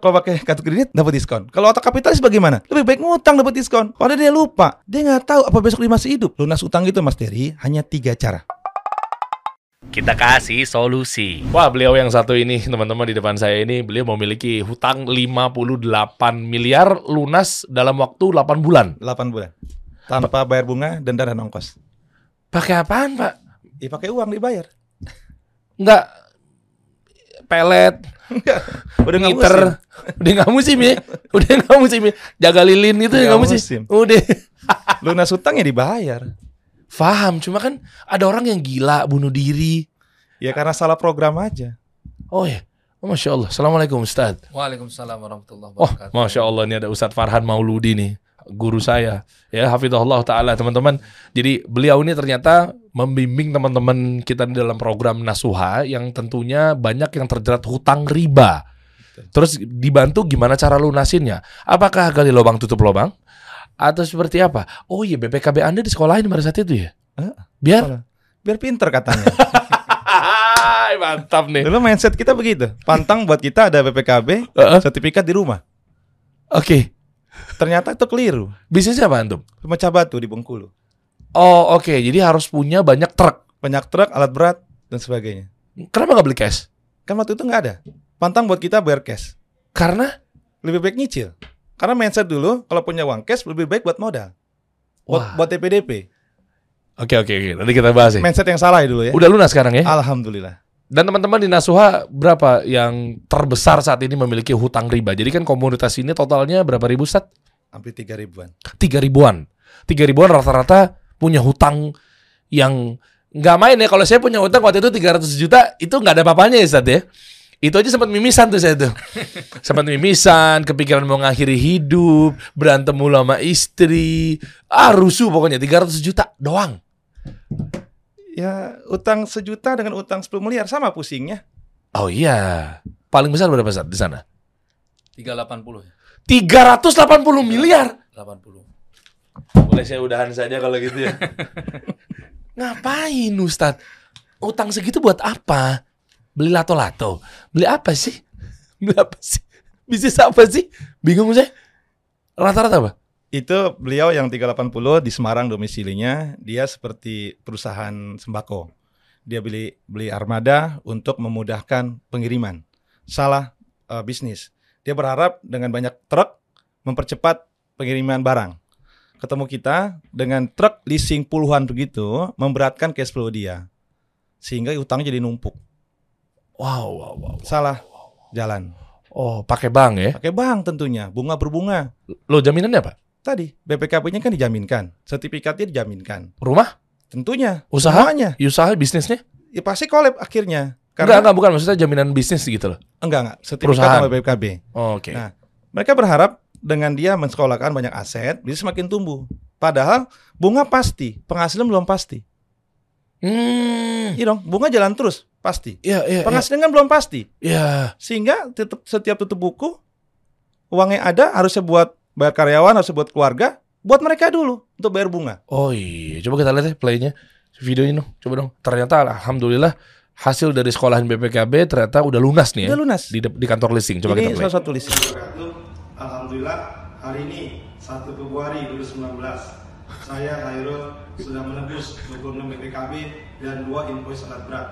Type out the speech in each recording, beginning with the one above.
kalau pakai kartu kredit dapat diskon. Kalau otak kapitalis bagaimana? Lebih baik ngutang dapat diskon. Padahal dia lupa. Dia nggak tahu apa besok dia masih hidup. Lunas utang itu Mas Terry hanya tiga cara. Kita kasih solusi. Wah, beliau yang satu ini, teman-teman di depan saya ini, beliau memiliki hutang 58 miliar lunas dalam waktu 8 bulan. 8 bulan. Tanpa bayar bunga, denda dan ongkos. Pakai apaan, Pak? Ya pakai uang dibayar. Enggak pelet, Udah nggak ngiter. musim. Udah nggak musim ya? Udah nggak musim ya? Jaga lilin itu Nggak nggak musim. musim. Udah. Lunas utangnya dibayar. Faham, cuma kan ada orang yang gila bunuh diri. Ya karena salah program aja. Oh ya, oh, Masya Allah. Assalamualaikum Ustaz. Waalaikumsalam warahmatullahi Oh, wabarakatuh. Masya Allah ini ada Ustadz Farhan Mauludi nih, guru saya. Ya, Hafidhullah Ta'ala teman-teman. Jadi beliau ini ternyata membimbing teman-teman kita di dalam program Nasuha yang tentunya banyak yang terjerat hutang riba. Terus dibantu gimana cara lunasinnya? Apakah gali lubang tutup lubang? Atau seperti apa? Oh iya BPKB Anda di sekolahin pada saat itu ya? Biar? sekolah. Biar pinter katanya. Hai, Mantap nih. Dulu mindset kita begitu. Pantang buat kita ada BPKB, Heeh. sertifikat di rumah. Oke. Ternyata itu keliru. Bisnisnya apa antum? Pemecah batu di Bengkulu. Oh oke, jadi harus punya banyak truk. Banyak truk, alat berat, dan sebagainya. Kenapa nggak beli cash? Kan waktu itu nggak ada. Pantang buat kita bayar cash. Karena Lebih baik nyicil. Karena mindset dulu, kalau punya uang cash, lebih baik buat modal. Wah. Buat, buat DPDP. Oke oke oke, nanti kita bahas ya. Mindset yang salah ya dulu ya. Udah lunas sekarang ya. Alhamdulillah. Dan teman-teman di Nasuha berapa yang terbesar saat ini memiliki hutang riba? Jadi kan komunitas ini totalnya berapa ribu Sat? Hampir 3 ribuan. Tiga ribuan. Tiga ribuan rata-rata punya hutang yang nggak main ya. Kalau saya punya hutang waktu itu 300 juta, itu nggak ada apa-apanya ya Sat ya. Itu aja sempat mimisan tuh saya tuh. sempat mimisan, kepikiran mau ngakhiri hidup, berantem mulu sama istri. Ah rusuh pokoknya 300 juta doang. Ya, utang sejuta dengan utang 10 miliar sama pusingnya. Oh iya. Paling besar berapa Sat di sana? 380 ya. 380 miliar. 80. Boleh saya udahan saja kalau gitu ya. Ngapain Ustadz? Utang segitu buat apa? Beli lato-lato? Beli apa sih? Beli apa sih? Bisnis apa sih? Bingung saya. Rata-rata apa? Itu beliau yang 380 di Semarang domisilinya, dia seperti perusahaan sembako. Dia beli beli armada untuk memudahkan pengiriman. Salah eh, bisnis. Dia berharap dengan banyak truk mempercepat pengiriman barang. Ketemu kita dengan truk leasing puluhan begitu, memberatkan cash flow dia. Sehingga utangnya jadi numpuk. Wow, wow, wow. Salah jalan. Oh, pakai bank ya? Pakai bank tentunya, bunga berbunga. Lo jaminannya apa? Tadi BPKB-nya kan dijaminkan, sertifikatnya dijaminkan. Rumah? Tentunya Usaha? semuanya. Usaha bisnisnya? Ya pasti kolab akhirnya. Enggak, Karena enggak, bukan. Maksudnya jaminan bisnis gitu loh. enggak enggak sertifikat Perusahaan. sama BPKB. Oh, Oke. Nah, Mereka berharap dengan dia mensekolahkan banyak aset, bisa semakin tumbuh. Padahal bunga pasti, penghasilan belum pasti. Hmm. Iya dong, bunga jalan terus pasti. Iya, iya, iya. Penghasilan kan belum pasti. Iya. Sehingga tetep, setiap tutup buku uangnya ada harusnya buat bayar karyawan, harusnya buat keluarga, buat mereka dulu untuk bayar bunga. Oh iya, coba kita lihat ya playnya videonya dong, coba dong. Ternyata alhamdulillah hasil dari sekolahan BPKB ternyata udah lunas nih ya. Udah lunas. Di, di kantor leasing. Coba Ini kita play. salah satu list. Alhamdulillah hari ini 1 Februari 2019 saya Hairul sudah menebus 26 BPKB dan 2 invoice alat berat.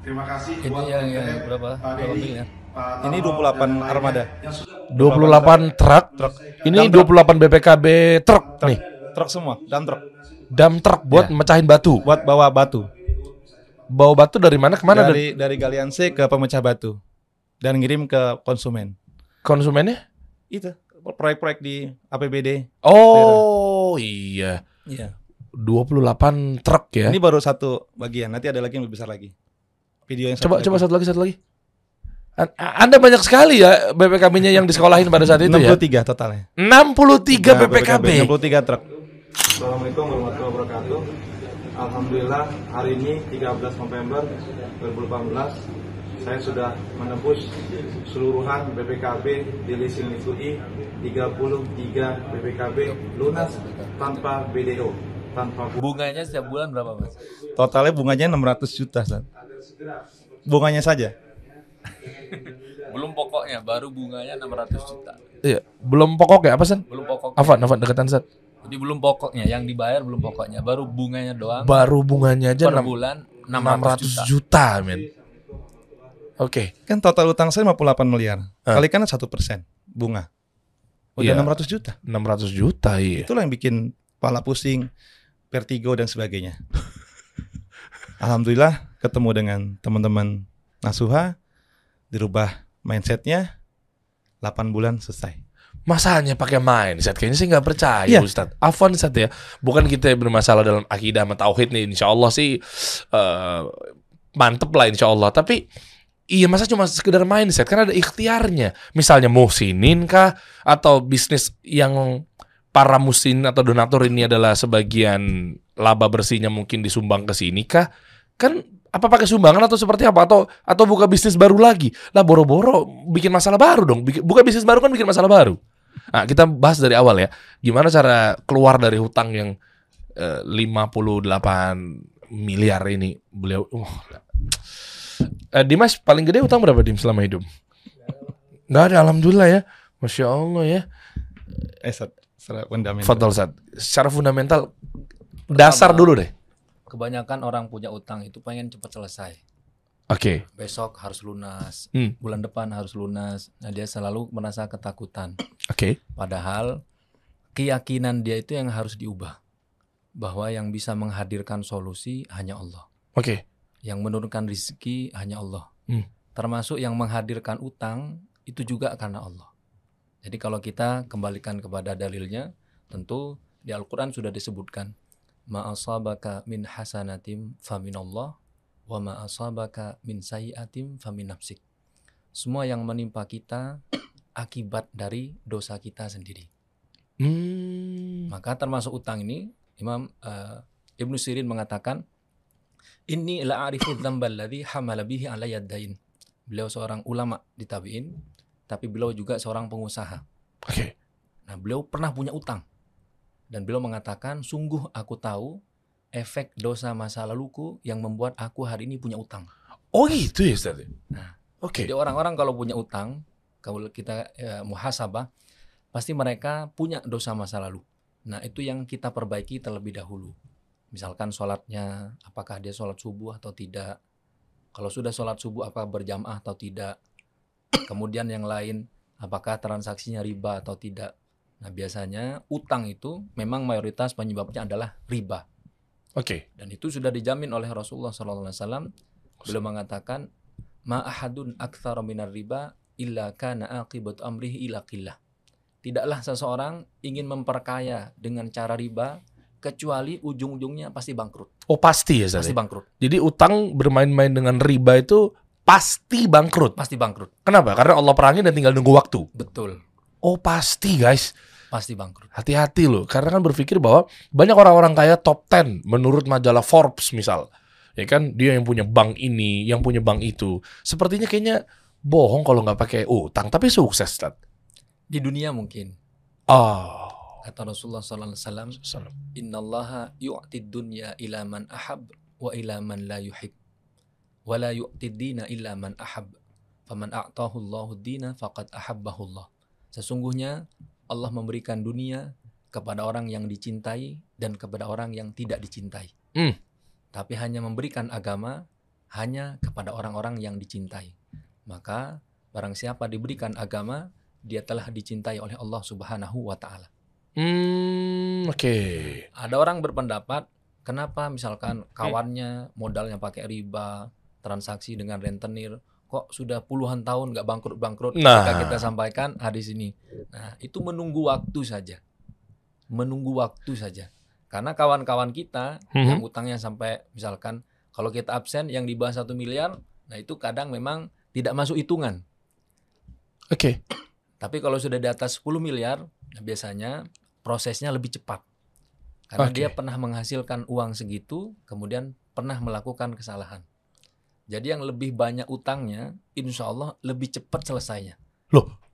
Terima kasih Ini buat yang- yang berapa? Pak Dedi, biliar? Pak Ini Tarno, 28 dan lainnya armada. yang sudah 28 truk. Ini 28 BPKB truk nih. Truk semua, dan truk. Dam truk buat mecahin batu. Buat bawa batu. Bawa batu dari mana ke mana? Dari dari dari Galian C ke pemecah batu dan ngirim ke konsumen. konsumennya? Itu proyek-proyek di APBD. Oh iya. Iya. 28 truk ya. Ini baru satu bagian. Nanti ada lagi yang lebih besar lagi. Video yang coba satu coba lagi. satu lagi satu lagi. An- Anda banyak sekali ya BPKB-nya yang disekolahin pada saat itu ya. 63 totalnya. 63 Nah, BPKB. 63 truk. Assalamualaikum warahmatullahi wabarakatuh. Alhamdulillah hari ini 13 November 2018 saya sudah menembus seluruhan BPKB di leasing Mitsui 33 BPKB lunas tanpa BDO tanpa bu- Bunganya setiap bulan berapa, Mas? Totalnya bunganya 600 juta, Stan. Bunganya saja. Belum pokoknya, baru bunganya 600 juta. Iya, belum pokok ya apa San? Belum pokoknya. Afan, Afan deketan San. Jadi belum pokoknya, yang dibayar belum pokoknya, baru bunganya doang Baru bunganya aja per 600 bulan 600 600 juta. juta, men. Oke. Kan total utang saya 58 miliar. Ah. Kalikan satu persen bunga. Udah Iya. 600 juta. 600 juta iya. Itulah yang bikin pala pusing, vertigo dan sebagainya. Alhamdulillah ketemu dengan teman-teman Nasuha, dirubah mindsetnya, 8 bulan selesai. Masanya pakai mindset kayaknya sih nggak percaya Iya. Ustaz. Afwan Ustaz ya. Bukan kita bermasalah dalam akidah sama tauhid nih. Insya Allah sih eh, mantep lah insya Allah. Tapi iya masa cuma sekedar mindset kan ada ikhtiarnya. Misalnya muhsinin kah atau bisnis yang para musin atau donatur ini adalah sebagian laba bersihnya mungkin disumbang ke sini kah? Kan apa pakai sumbangan atau seperti apa atau atau buka bisnis baru lagi lah boro-boro bikin masalah baru dong Bikin- buka bisnis baru kan bikin masalah baru nah kita bahas dari awal ya. Gimana cara keluar dari hutang yang eh, 58 miliar ini? Beliau uh, Eh, Dimas paling gede utang berapa Dim selama hidup? Nggak ada alhamdulillah ya. Masya Allah ya. Eh, Sat, secara fundamental. Fadal Sad secara fundamental dasar Pertama. dulu deh. Kebanyakan orang punya utang itu pengen cepat selesai. Oke Besok harus lunas, Hmm. bulan depan harus lunas. Nah, dia selalu merasa ketakutan. oke Padahal keyakinan dia itu yang harus diubah. Bahwa yang bisa menghadirkan solusi hanya Allah. oke Yang menurunkan rezeki hanya Allah. Hmm. Termasuk yang menghadirkan utang itu juga karena Allah. Jadi kalau kita kembalikan kepada dalilnya, tentu di Al-Quran sudah disebutkan. Ma'asabaka min hasanatim faminallah wa ma'asabaka min sayiatim famin nafsik. Semua yang menimpa kita akibat dari dosa kita sendiri. hmm. Maka termasuk utang ini Imam eh, Ibnu Sirin mengatakan ini la'arifu dzambal ladzi hamala bihi ala yaddain. Beliau seorang ulama di tabi'in tapi beliau juga seorang pengusaha. oke Nah, beliau pernah punya utang. Dan beliau mengatakan, "Sungguh aku tahu efek dosa masa laluku yang membuat aku hari ini punya utang." oh gitu ya Ustaz Nah, oke Jadi orang-orang kalau punya utang, kalau kita ya, muhasabah, pasti mereka punya dosa masa lalu. Nah itu yang kita perbaiki terlebih dahulu. Misalkan sholatnya, apakah dia sholat subuh atau tidak. Kalau sudah sholat subuh, apakah berjamaah atau tidak. Kemudian yang lain, apakah transaksinya riba atau tidak. Nah biasanya utang itu memang mayoritas penyebabnya adalah riba. Oke Dan itu sudah dijamin oleh Rasulullah SAW. Beliau mengatakan, ma ahadun aktsara minar riba illa kana aqibatu amrihi ila qillah. Tidaklah seseorang ingin memperkaya dengan cara riba kecuali ujung-ujungnya pasti bangkrut. oh pasti ya Ustaz Pasti bangkrut. Jadi utang bermain-main dengan riba itu pasti bangkrut. Pasti bangkrut. Kenapa? Karena Allah perangin dan tinggal nunggu waktu. Betul. Oh pasti guys. Pasti bangkrut. Hati-hati loh. Karena kan berpikir bahwa banyak orang-orang kaya top 10 menurut majalah Forbes misal. Ya kan dia yang punya bank ini, yang punya bank itu. Sepertinya kayaknya bohong kalau nggak pakai utang. Tapi sukses. Tat. Di dunia mungkin. Oh. Kata Rasulullah SAW, Salam. Innallaha yu'tid dunya ila man ahab wa ila man la yuhib. Wa la yu'tid dina illa man ahab. Faman a'tahu Allahu dina faqad ahabbahu Allah. Sesungguhnya Allah memberikan dunia kepada orang yang dicintai dan kepada orang yang tidak dicintai. Hmm. Tapi hanya memberikan agama hanya kepada orang-orang yang dicintai. Maka barang siapa diberikan agama, dia telah dicintai oleh Allah Subhanahu wa taala. Hmm, oke. Ada orang berpendapat, kenapa misalkan kawannya modalnya pakai riba, transaksi dengan rentenir, kok sudah puluhan tahun nggak bangkrut-bangkrut? Nah. Ketika kita sampaikan hadis ini. Nah, itu menunggu waktu saja. Menunggu waktu saja. Karena kawan-kawan kita Mhm. yang utangnya sampai misalkan kalau kita absen yang di bawah satu miliar, nah itu kadang memang tidak masuk hitungan. Oke. Tapi kalau sudah di atas 10 miliar, nah biasanya prosesnya lebih cepat. Karena Oke. dia pernah menghasilkan uang segitu, kemudian pernah melakukan kesalahan. Jadi yang lebih banyak utangnya, insya Allah lebih cepat selesainya.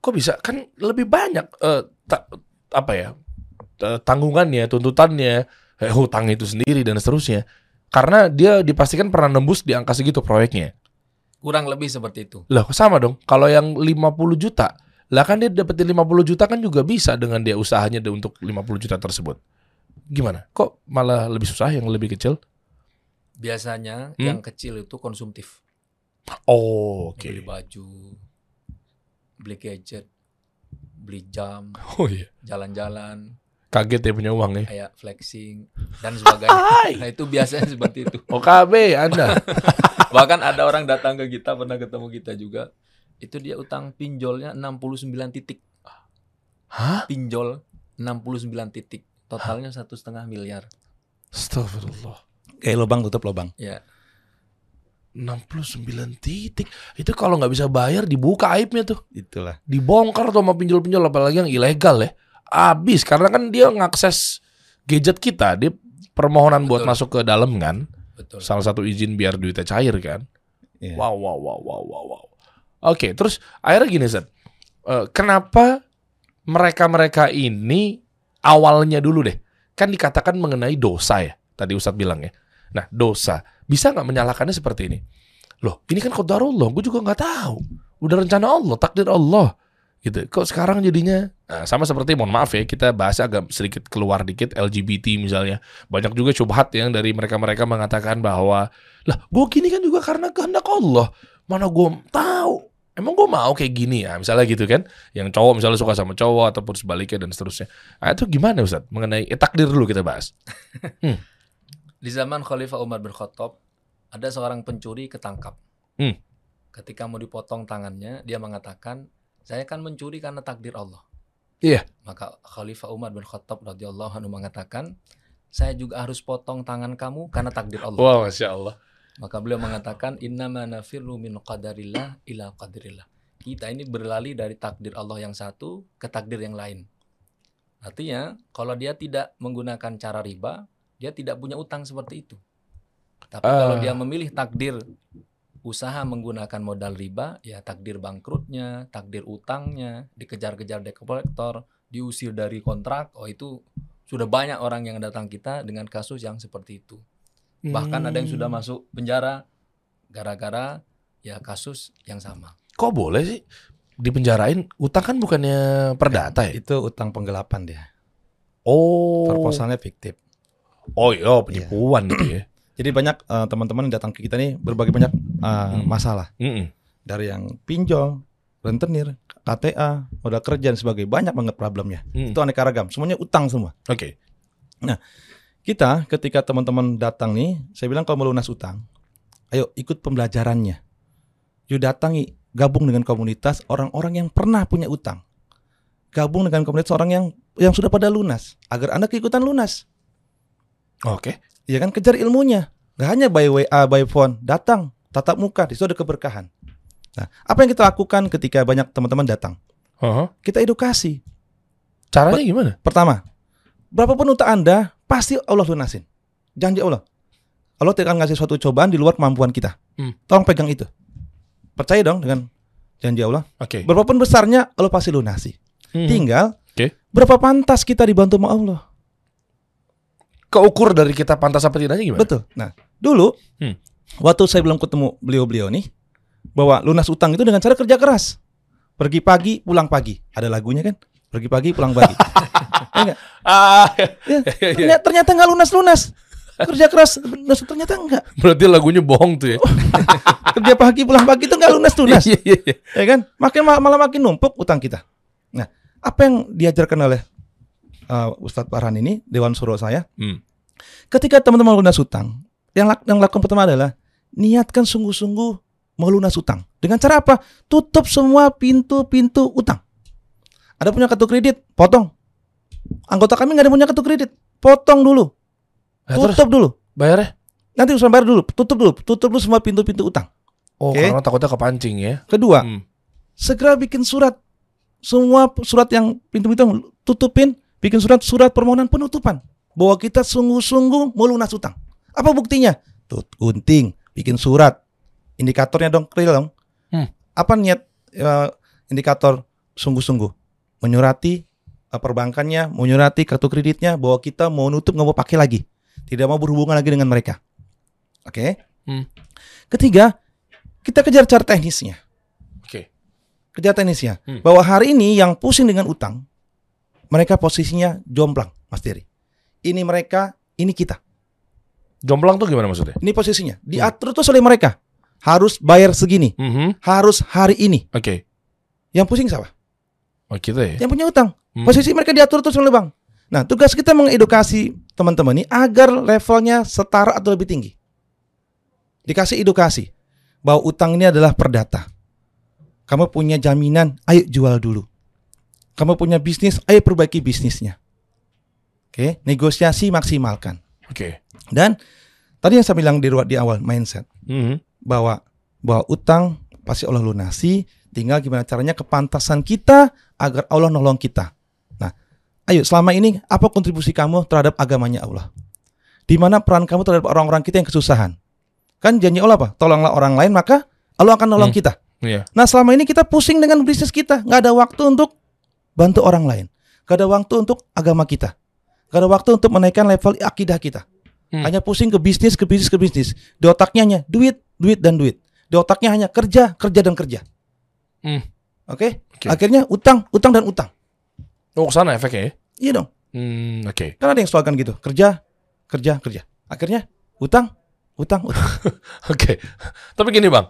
Kok bisa? Kan lebih banyak eh, ta- apa ya? tanggungannya, tuntutannya, eh, hutang itu sendiri dan seterusnya. Karena dia dipastikan pernah nembus di angka segitu proyeknya. Kurang lebih seperti itu. Lah sama dong. Kalau yang 50 juta, lah kan dia dapetin 50 juta kan juga bisa dengan dia usahanya untuk 50 juta tersebut. Gimana? Kok malah lebih susah yang lebih kecil? Biasanya Hmm? yang kecil itu konsumtif. Oh, oke. Beli baju, beli gadget, beli jam, Oh iya. jalan-jalan, Kaget ya punya uang ya. kayak flexing dan sebagainya. nah itu biasanya seperti itu. OKB Anda. Bahkan ada orang datang ke kita pernah ketemu kita juga. Itu dia utang pinjolnya 69 titik. Hah? Pinjol 69 titik. Totalnya satu setengah miliar. Astagfirullah. Kayak lubang tutup lubang. Ya, 69 titik. Itu kalau nggak bisa bayar dibuka aibnya tuh. Itulah. Dibongkar tuh sama pinjol-pinjol apalagi yang ilegal ya. Abis karena kan dia ngakses gadget kita, dia permohonan buat Betul. masuk ke dalam kan. betul. Salah satu izin biar duitnya cair kan. Iya. Wow, wow, wow, wow, wow, wow. Oke, terus akhirnya gini, Zed. Eh, kenapa mereka-mereka ini awalnya dulu deh, kan dikatakan mengenai dosa ya, tadi Ustadz bilang ya. Nah, dosa. Bisa nggak menyalahkannya seperti ini? Loh, ini kan qadarullah, gue juga nggak tahu. Udah rencana Allah, takdir Allah. Gitu. Kok sekarang jadinya nah, sama seperti mohon maaf ya, kita bahas agak sedikit keluar dikit LGBT misalnya. Banyak juga syubhat yang dari mereka-mereka mengatakan bahwa lah, gue gini kan juga karena kehendak Allah. Mana gue tahu. Emang gue mau kayak gini ya, misalnya gitu kan. Yang cowok misalnya suka sama cowok ataupun sebaliknya dan seterusnya. Nah, itu gimana Ustaz? Mengenai eh, takdir dulu kita bahas. Di zaman Khalifah Umar bin Khattab, ada seorang pencuri ketangkap. Hmm. Ketika mau dipotong tangannya, dia mengatakan, saya kan mencuri karena takdir Allah. Iya. Maka Khalifah Umar bin Khattab radhiyallahu anhu mengatakan, saya juga harus potong tangan kamu karena takdir Allah. Wah, Masya Allah. Maka beliau mengatakan, innama nafirru min qadarillah ila qadrillah. Kita ini berlari dari takdir Allah yang satu ke takdir yang lain. Artinya, kalau dia tidak menggunakan cara riba, dia tidak punya utang seperti itu. Tapi kalau Ah. dia memilih takdir usaha menggunakan modal riba, ya takdir bangkrutnya, takdir utangnya, dikejar-kejar debt collector, diusir dari kontrak, oh itu sudah banyak orang yang datang kita dengan kasus yang seperti itu. Bahkan ada yang sudah Hmm. masuk penjara gara-gara ya kasus yang sama. Kok boleh sih dipenjarain? Utang kan bukannya perdata ya? Itu utang penggelapan dia. Oh. Proposalnya fiktif. Oh iya, penipuan gitu ya. Jadi banyak eh, teman-teman yang datang ke kita nih berbagai banyak eh, Hmm. masalah Mm-mm. dari yang pinjol, rentenir, KTA, modal kerja dan sebagainya banyak banget problemnya. Mm. Itu aneka ragam, semuanya utang semua. Oke. Kita ketika teman-teman datang nih, saya bilang kalau mau lunas utang, ayo ikut pembelajarannya. Yuk datangi, gabung dengan komunitas orang-orang yang pernah punya utang. Gabung dengan komunitas orang yang yang sudah pada lunas, agar Anda keikutan lunas. Oke. Ya kan kejar ilmunya. Gak hanya by WA, by phone, datang, tatap muka, di situ ada keberkahan. Nah, apa yang kita lakukan ketika banyak teman-teman datang? Heeh. Kita edukasi. Caranya gimana? Pertama, berapapun utang Anda, pasti Allah lunasin. Janji Allah. Allah tidak akan ngasih suatu cobaan di luar kemampuan kita. Hmm. Tolong pegang itu. Percaya dong dengan janji Allah. Oke. Berapapun besarnya, Allah pasti lunasi. Hmm. Tinggal, Oke. berapa pantas kita dibantu sama Allah. Keukur dari kita pantas apa tidaknya gimana? Betul. Nah, dulu Hmm. waktu saya belum ketemu beliau-beliau nih, bahwa lunas utang itu dengan cara kerja keras. Pergi pagi, pulang pagi. Ada lagunya kan? Pergi pagi, pulang pagi. Ya nggak? Ah, Ya, Iya. ternyata, ternyata nggak lunas-lunas. Kerja keras, lunas ternyata enggak. berarti lagunya bohong tuh ya. Kerja pagi, pulang pagi itu nggak lunas-lunas. Iya, iya, iya. ya kan? Makin malah makin numpuk utang kita. Nah, apa yang diajarkan oleh uh, Ustadz Farhan ini, Dewan Suro saya, Hmm. ketika teman-teman lunas utang, yang, lak- yang lakukan pertama adalah niatkan sungguh-sungguh melunas utang. Dengan cara apa? Tutup semua pintu-pintu utang. Ada punya kartu kredit, potong. Anggota kami nggak ada punya kartu kredit, potong dulu, terus tutup dulu. bayarnya? Nanti urusan bayar dulu, tutup dulu, tutup dulu semua pintu-pintu utang. Oh, Oke. karena takutnya kepancing ya. Kedua, Hmm. segera bikin surat. Semua surat yang pintu-pintu tutupin, bikin surat surat permohonan penutupan bahwa kita sungguh-sungguh mau lunas utang. Apa buktinya? Tut gunting, bikin surat. Indikatornya dong, real dong. Hmm. Apa niat eh, indikator sungguh-sungguh? Menyurati eh, perbankannya, menyurati kartu kreditnya bahwa kita mau nutup nggak mau pakai lagi, tidak mau berhubungan lagi dengan mereka. Oke. Hmm. Ketiga, Kita kejar cara teknisnya. Oke. Kejar teknisnya. Hmm. Bahwa hari ini yang pusing dengan utang, mereka posisinya jomplang, Mas Dery. Ini mereka, ini kita. Jomplang tuh gimana maksudnya? Ini posisinya. Diatur terus oleh mereka. Harus bayar segini. Mhm. Harus hari ini. Oke. Yang pusing siapa? Oh kita ya. Yang punya utang. Hmm. Posisi mereka diatur terus oleh bank. Nah, tugas kita mengedukasi teman-teman ini agar levelnya setara atau lebih tinggi. Dikasih edukasi bahwa utang ini adalah perdata. Kamu punya jaminan, ayo jual dulu. Kamu punya bisnis, ayo perbaiki bisnisnya. Oke, negosiasi maksimalkan. Oke. Dan tadi yang saya bilang di di awal mindset Mhm. bahwa bahwa utang pasti Allah lunasi, tinggal gimana caranya kepantasan kita agar Allah nolong kita. Nah, ayo selama ini apa kontribusi kamu terhadap agamanya Allah? Di mana peran kamu terhadap orang-orang kita yang kesusahan? Kan janji Allah apa? Tolonglah orang lain maka Allah akan nolong Hmm. kita. Iya. Nah selama ini kita pusing dengan bisnis kita, nggak ada waktu untuk bantu orang lain, nggak ada waktu untuk agama kita, nggak ada waktu untuk menaikkan level akidah kita. Hmm. Hanya pusing ke bisnis, ke bisnis, ke bisnis. Di otaknya hanya duit, duit dan duit. Di otaknya hanya kerja, kerja dan kerja. Hmm. Oke? Oke. Akhirnya utang, utang dan utang. Oh ke sana efeknya ya? Iya dong. Hmm, oke. Kan ada yang slogan gitu, kerja, kerja, kerja. Akhirnya utang, utang, utang. Oke. Tapi gini bang,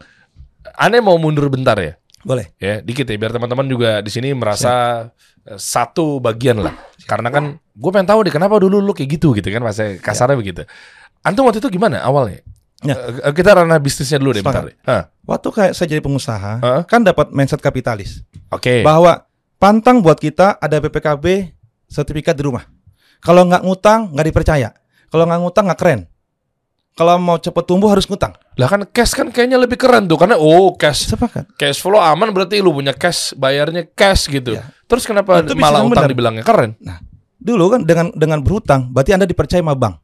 aneh mau mundur bentar ya? Boleh. Ya, dikit ya, biar teman-teman juga di sini merasa eh, satu bagian lah. Karena kan gue pengen tahu deh kenapa dulu lu kayak gitu gitu kan, masa kasarnya begitu. Antum waktu itu gimana awalnya? Ya. Eh, eh, kita ranah bisnisnya dulu deh bentar deh. Waktu kayak saya jadi pengusaha, Hah? kan dapat mindset kapitalis. Oke. Bahwa pantang buat kita ada BPKB sertifikat di rumah. Kalau nggak ngutang, nggak dipercaya. Kalau nggak ngutang, nggak keren. Kalau mau cepet tumbuh harus ngutang. Lah kan cash kan kayaknya lebih keren tuh karena oh cash Sepakat. cash flow aman berarti lu punya cash bayarnya cash gitu. Ya. Terus kenapa Itu malah utang benar. dibilangnya keren? Dulu kan dengan dengan berhutang, berarti Anda dipercaya sama bank.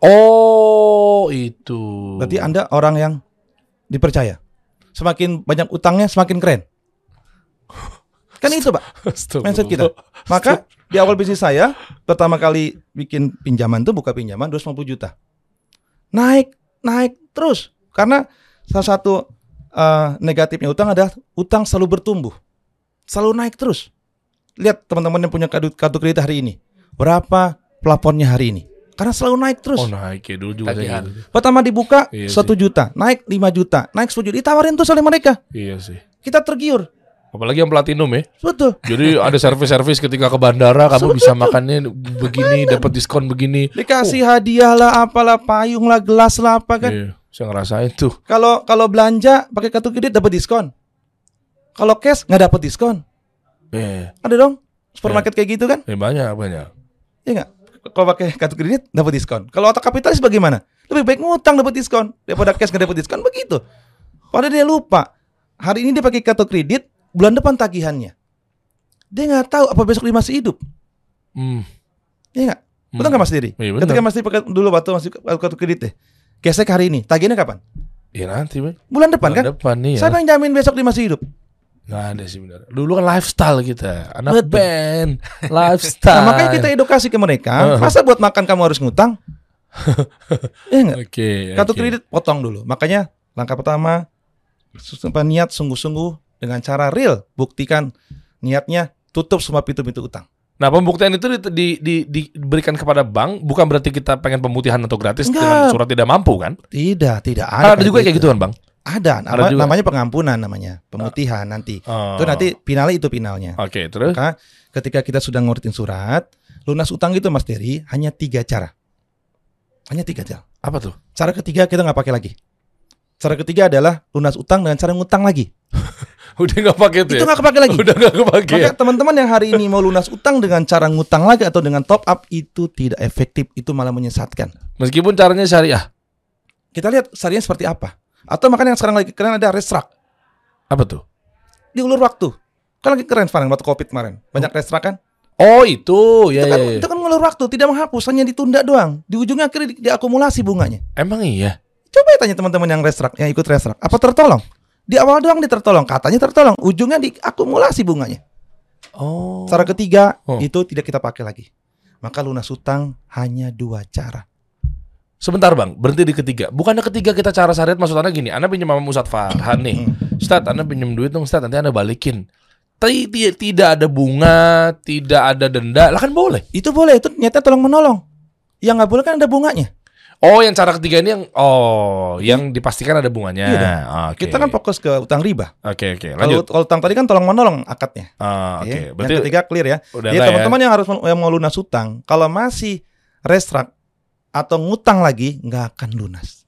Oh, itu. Berarti Anda orang yang dipercaya. Semakin banyak utangnya, semakin keren. Kan itu, Pak, mindset kita. Maka di awal bisnis saya, pertama kali bikin pinjaman tuh buka pinjaman 250 juta. Naik, naik terus. Karena salah satu eh, negatifnya utang adalah utang selalu bertumbuh. Selalu naik terus. Lihat teman-teman yang punya kartu, kartu kredit hari ini. Berapa plafonnya hari ini? Karena selalu naik terus. Oh naik ya dulu juga gitu. Pertama dibuka Iya satu juta, naik 5 juta, naik 10 juta, ditawarin tuh oleh mereka. Iya sih. Kita tergiur. Apalagi yang platinum ya. Betul. Jadi ada servis-servis ketika ke bandara kamu bisa makannya begini, dapat diskon begini. Dikasih hadiah lah, apalah payung lah, gelas lah apa kan. Iya, saya ngerasain tuh. Kalau kalau belanja pakai kartu kredit dapat diskon. Kalau cash nggak dapat diskon. Iya, Ada dong. Supermarket kayak gitu kan? eh, banyak banyak. Iya nggak? Kalau pakai kartu kredit dapat diskon. Kalau otak kapitalis bagaimana? Lebih baik ngutang dapat diskon daripada cash nggak dapat diskon begitu. Padahal dia lupa. Hari ini dia pakai kartu kredit, bulan depan tagihannya. Dia nggak tahu apa besok dia masih hidup. Hmm. Iya nggak? Betul Hmm. nggak Mas Diri? Iya, benar. Ketika Mas Diri pakai dulu waktu masih kartu kredit deh. Gesek hari ini, tagihannya kapan? Iya nanti, Bang. Bulan depan Bulan kan? depan nih ya. Siapa yang jamin besok dia masih hidup? Nggak ada sih benar. Dulu kan lifestyle kita, anak Betul. band, lifestyle. Nah, makanya kita edukasi ke mereka. Uh-huh. Masa buat makan kamu harus ngutang? Iya nggak? Oke. Kartu oke. kredit potong dulu. Makanya langkah pertama niat sungguh-sungguh dengan cara real. Buktikan niatnya tutup semua pintu-pintu utang. Nah pembuktian itu di, di, di- diberikan kepada bank bukan berarti kita pengen pemutihan atau gratis Enggak. dengan surat tidak mampu kan? Tidak, tidak Ada, ada. juga kayak gitu kan bang? Ada, Ada nama- juga. namanya pengampunan namanya, pemutihan nanti. Oh. Itu nanti finalnya itu finalnya. Oke terus? Maka ketika kita sudah nguritin surat, lunas utang itu Mas Dery hanya tiga cara. Hanya tiga cara. Apa tuh? Cara ketiga kita nggak pakai lagi. Cara ketiga adalah lunas utang dengan cara ngutang lagi. Udah nggak pakai tuh Itu ya? nggak kepake lagi. Udah nggak kepake. Maka teman-teman yang hari ini mau lunas utang dengan cara ngutang lagi atau dengan top up itu tidak efektif, itu malah menyesatkan. Meskipun caranya syariah. Kita lihat syariahnya seperti apa. Atau makanya yang sekarang lagi keren ada restrak Apa tuh? diulur waktu. Kan lagi keren sekarang waktu Covid kemarin. Banyak restrak kan? Oh itu ya itu kan ya, ya. itu kan ngulur waktu, tidak menghapus, hanya ditunda doang. Di ujungnya akhirnya di- diakumulasi bunganya. Emang iya. Coba ya tanya teman-teman yang restrak, yang ikut restrak, apa tertolong? Di awal doang dia tertolong, katanya tertolong, ujungnya diakumulasi bunganya. Oh. Cara ketiga Oh. itu tidak kita pakai lagi. Maka lunas utang hanya dua cara. Sebentar bang, berhenti di ketiga. Bukannya ketiga kita cara syariat maksudnya gini, Anda pinjam sama Ustadz Farhan nih. Ustadz, Anda pinjam duit dong Ustadz, nanti Anda balikin. Tapi ti- tidak ada bunga, tidak ada denda, lah kan boleh. Itu boleh, itu ternyata tolong menolong. Yang nggak boleh kan ada bunganya. Oh, yang cara ketiga ini yang oh, yang dipastikan ada bunganya. Iya dong. Oke. Kita kan fokus ke utang riba. Oke, oke. Kalau Lanjut. kalau utang tadi kan tolong menolong akadnya. Ah, Oke, Ya. berarti Yang ketiga clear ya. Jadi enggak ya? teman-teman yang harus yang mau lunas utang, kalau masih restrak atau ngutang lagi nggak akan lunas.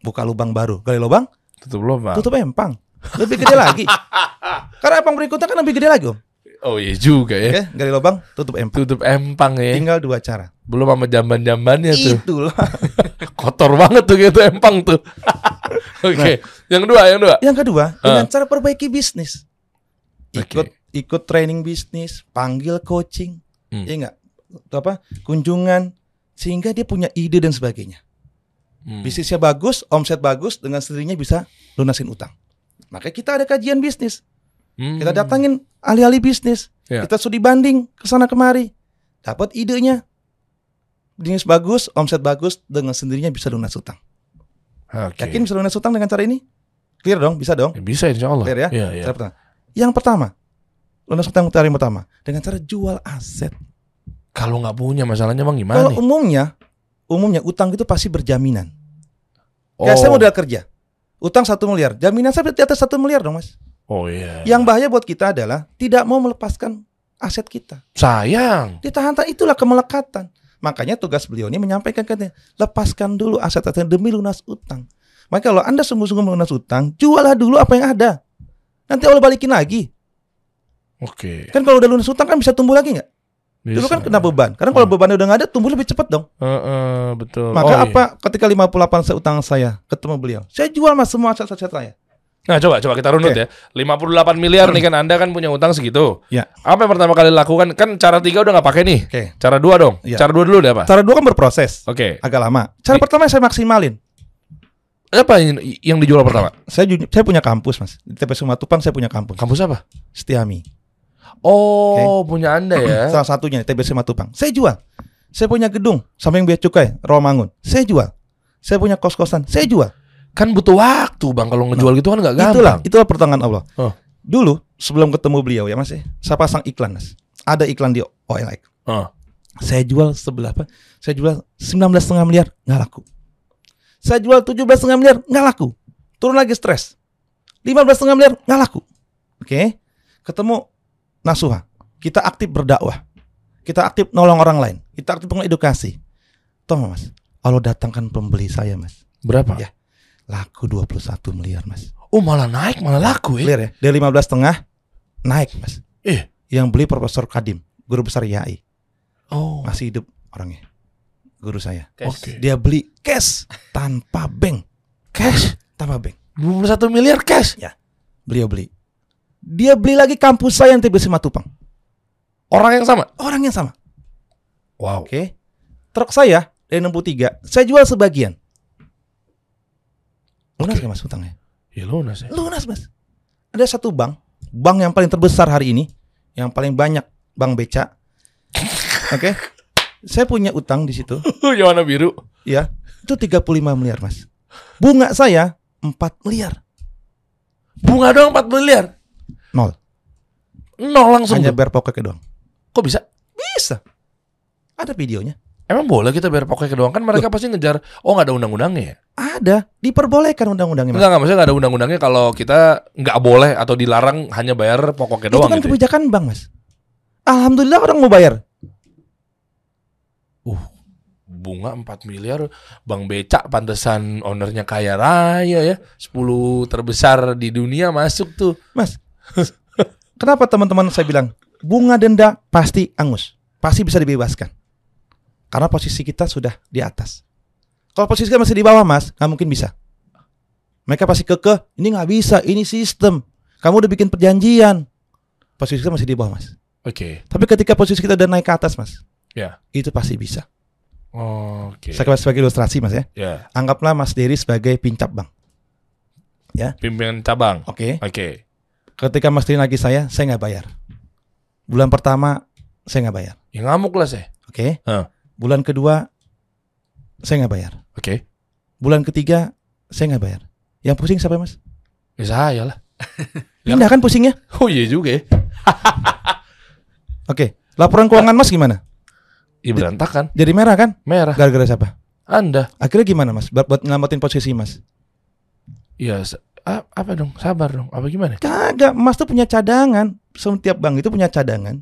Buka lubang baru, gali lubang, Tutup belum, Bang? tutup empang. Lebih gede lagi. Karena empang berikutnya kan lebih gede lagi, Om. Oh iya juga ya. Oke, gali lubang, tutup empang. Tutup empang ya. Tinggal dua cara. Belum sama jamban-jambannya tuh. Itulah. Kotor banget tuh gitu empang tuh. Oke, yang kedua, yang kedua. Yang kedua, Ah. dengan cara perbaiki bisnis. Ikut Oke. ikut training bisnis, panggil coaching, Hmm. ya enggak? Apa? Kunjungan sehingga dia punya ide dan sebagainya. Hmm. Bisnisnya bagus, omset bagus, dengan sendirinya bisa lunasin utang. Makanya kita ada kajian bisnis. Hmm. Kita datangin ahli-ahli bisnis. Ya. Kita studi banding ke sana kemari. Dapat idenya. Bisnis bagus, omset bagus, dengan sendirinya bisa lunas utang. Oke. Yakin bisa lunas utang dengan cara ini? Clear dong, bisa dong. Ya, Bisa insya Allah. Clear ya? Iya, iya. Cara pertama. Yang pertama, lunas utang cara yang pertama dengan cara jual aset. Kalau nggak punya masalahnya bang gimana Kalau umumnya, umumnya utang itu pasti berjaminan. Oh. Kayak saya modal kerja, utang satu miliar, jaminan saya di atas satu miliar dong mas. Oh iya. Yang bahaya buat kita adalah tidak mau melepaskan aset kita. sayang. Ditahan-tahan itulah kemelekatan. Makanya tugas beliau ini menyampaikan katanya, lepaskan dulu aset-aset demi lunas utang. Maka kalau anda sungguh-sungguh melunas utang, jualah dulu apa yang ada. Nanti Allah balikin lagi. Oke. Kan kalau udah lunas utang kan bisa tumbuh lagi nggak? Dulu kan kena beban. Karena kalau Hmm. bebannya udah nggak ada, tumbuh lebih cepat dong. Heeh, betul. Maka Oh, iya. apa ketika 58 saya utang saya ketemu beliau, saya jual mas semua aset-aset saya. Nah coba coba kita runut Oke. ya. 58 miliar nih kan Anda kan punya utang segitu. Ya. Apa yang pertama kali lakukan? Kan cara tiga udah nggak pakai nih. Oke. Cara dua dong. Iya. Cara dua dulu deh apa? Cara dua kan berproses, Oke. agak lama. Cara Di- pertama saya maksimalin. Apa yang, yang dijual pertama? Saya saya punya kampus mas di TP Sumatupang saya punya kampus. Kampus apa? Setiami. Oh, punya Anda ya. Salah satunya TBC Matupang. Saya jual. Saya punya gedung samping bea cukai Romangun. Saya jual. Saya punya kos-kosan. Saya jual. Kan butuh waktu Bang kalau ngejual gitu kan nggak gampang. Itulah, itulah pertolongan Allah. Oh. Dulu sebelum ketemu beliau ya Mas ya, saya pasang iklan Mas. Ada iklan di OLX. Oh. Saya jual sebelah apa? Saya jual 19,5 miliar nggak laku. Saya jual 17,5 miliar nggak laku. Turun lagi stres. 15,5 miliar nggak laku. Oke. Ketemu Nasuha. Kita aktif berdakwah. Kita aktif nolong orang lain. Kita aktif mengedukasi. Toh Mas, Allah datangkan pembeli saya Mas. Berapa? Ya. Laku 21 miliar Mas. Oh malah naik malah laku ya. Clear ya? Dari 15 setengah naik Mas. Eh. Yang beli Profesor Kadim, guru besar YAI. Oh. Masih hidup orangnya. Guru saya. Oke. Dia beli cash tanpa bank. Cash Tanpa bank. 21 miliar cash. Beliau beli. Dia beli lagi kampus saya yang TBC Matupang. Orang yang sama. Orang yang sama. Wow. Oke. Truk saya dari 63, saya jual sebagian. Lunas Oke. nggak mas utangnya? Ya lunas ya. Lunas mas. Ada satu bank, bank yang paling terbesar hari ini, yang paling banyak bank beca. Oke. Saya punya utang di situ, yang warna biru. ya. Itu 35 miliar mas. Bunga saya 4 miliar. Bunga doang 4 miliar. Nol. Nol langsung. Hanya bayar pokoknya doang. Kok bisa? Bisa. Ada videonya. Emang boleh kita bayar pokoknya doang kan mereka pasti ngejar oh nggak ada undang-undangnya ya? Ada. Diperbolehkan undang-undangnya. Enggak enggak maksudnya nggak ada undang-undangnya kalau kita nggak boleh atau dilarang hanya bayar pokoknya Itu doang kan gitu. ya? kebijakan bank mas. Alhamdulillah orang mau bayar. Bunga 4 miliar Bang Becak pantesan ownernya kaya raya ya 10 terbesar di dunia masuk tuh Mas, kenapa teman-teman saya bilang bunga denda pasti angus, pasti bisa dibebaskan. Karena posisi kita sudah di atas. Kalau posisi kita masih di bawah, Mas, nggak mungkin bisa. Mereka pasti kekeh, ini nggak bisa, ini sistem. Kamu udah bikin perjanjian. Posisi kita masih di bawah, Mas. Oke Tapi ketika posisi kita udah naik ke atas, Mas, Ya. itu pasti bisa. Oke Saya kasih sebagai ilustrasi, Mas ya. Ya Anggaplah Mas Dery sebagai pincap bank. Pimpinan cabang Oke. Oke Ketika Mas Dery nagih saya, saya nggak bayar. Bulan pertama saya nggak bayar. Ya ngamuk lah saya Oke. Hah. Bulan kedua saya nggak bayar. Oke. Bulan ketiga saya nggak bayar. Yang pusing siapa mas? Ya saya lah. Pindah kan pusingnya? Oh iya juga ya. Oke. Laporan keuangan mas gimana? Iya berantakan. Jadi merah kan? Merah. Gara-gara siapa? Anda. Akhirnya gimana mas? Buat, ngelamatin posisi mas? Iya. apa dong? Sabar dong. Apa gimana? Kagak, Mas tuh punya cadangan. Setiap bank itu punya cadangan.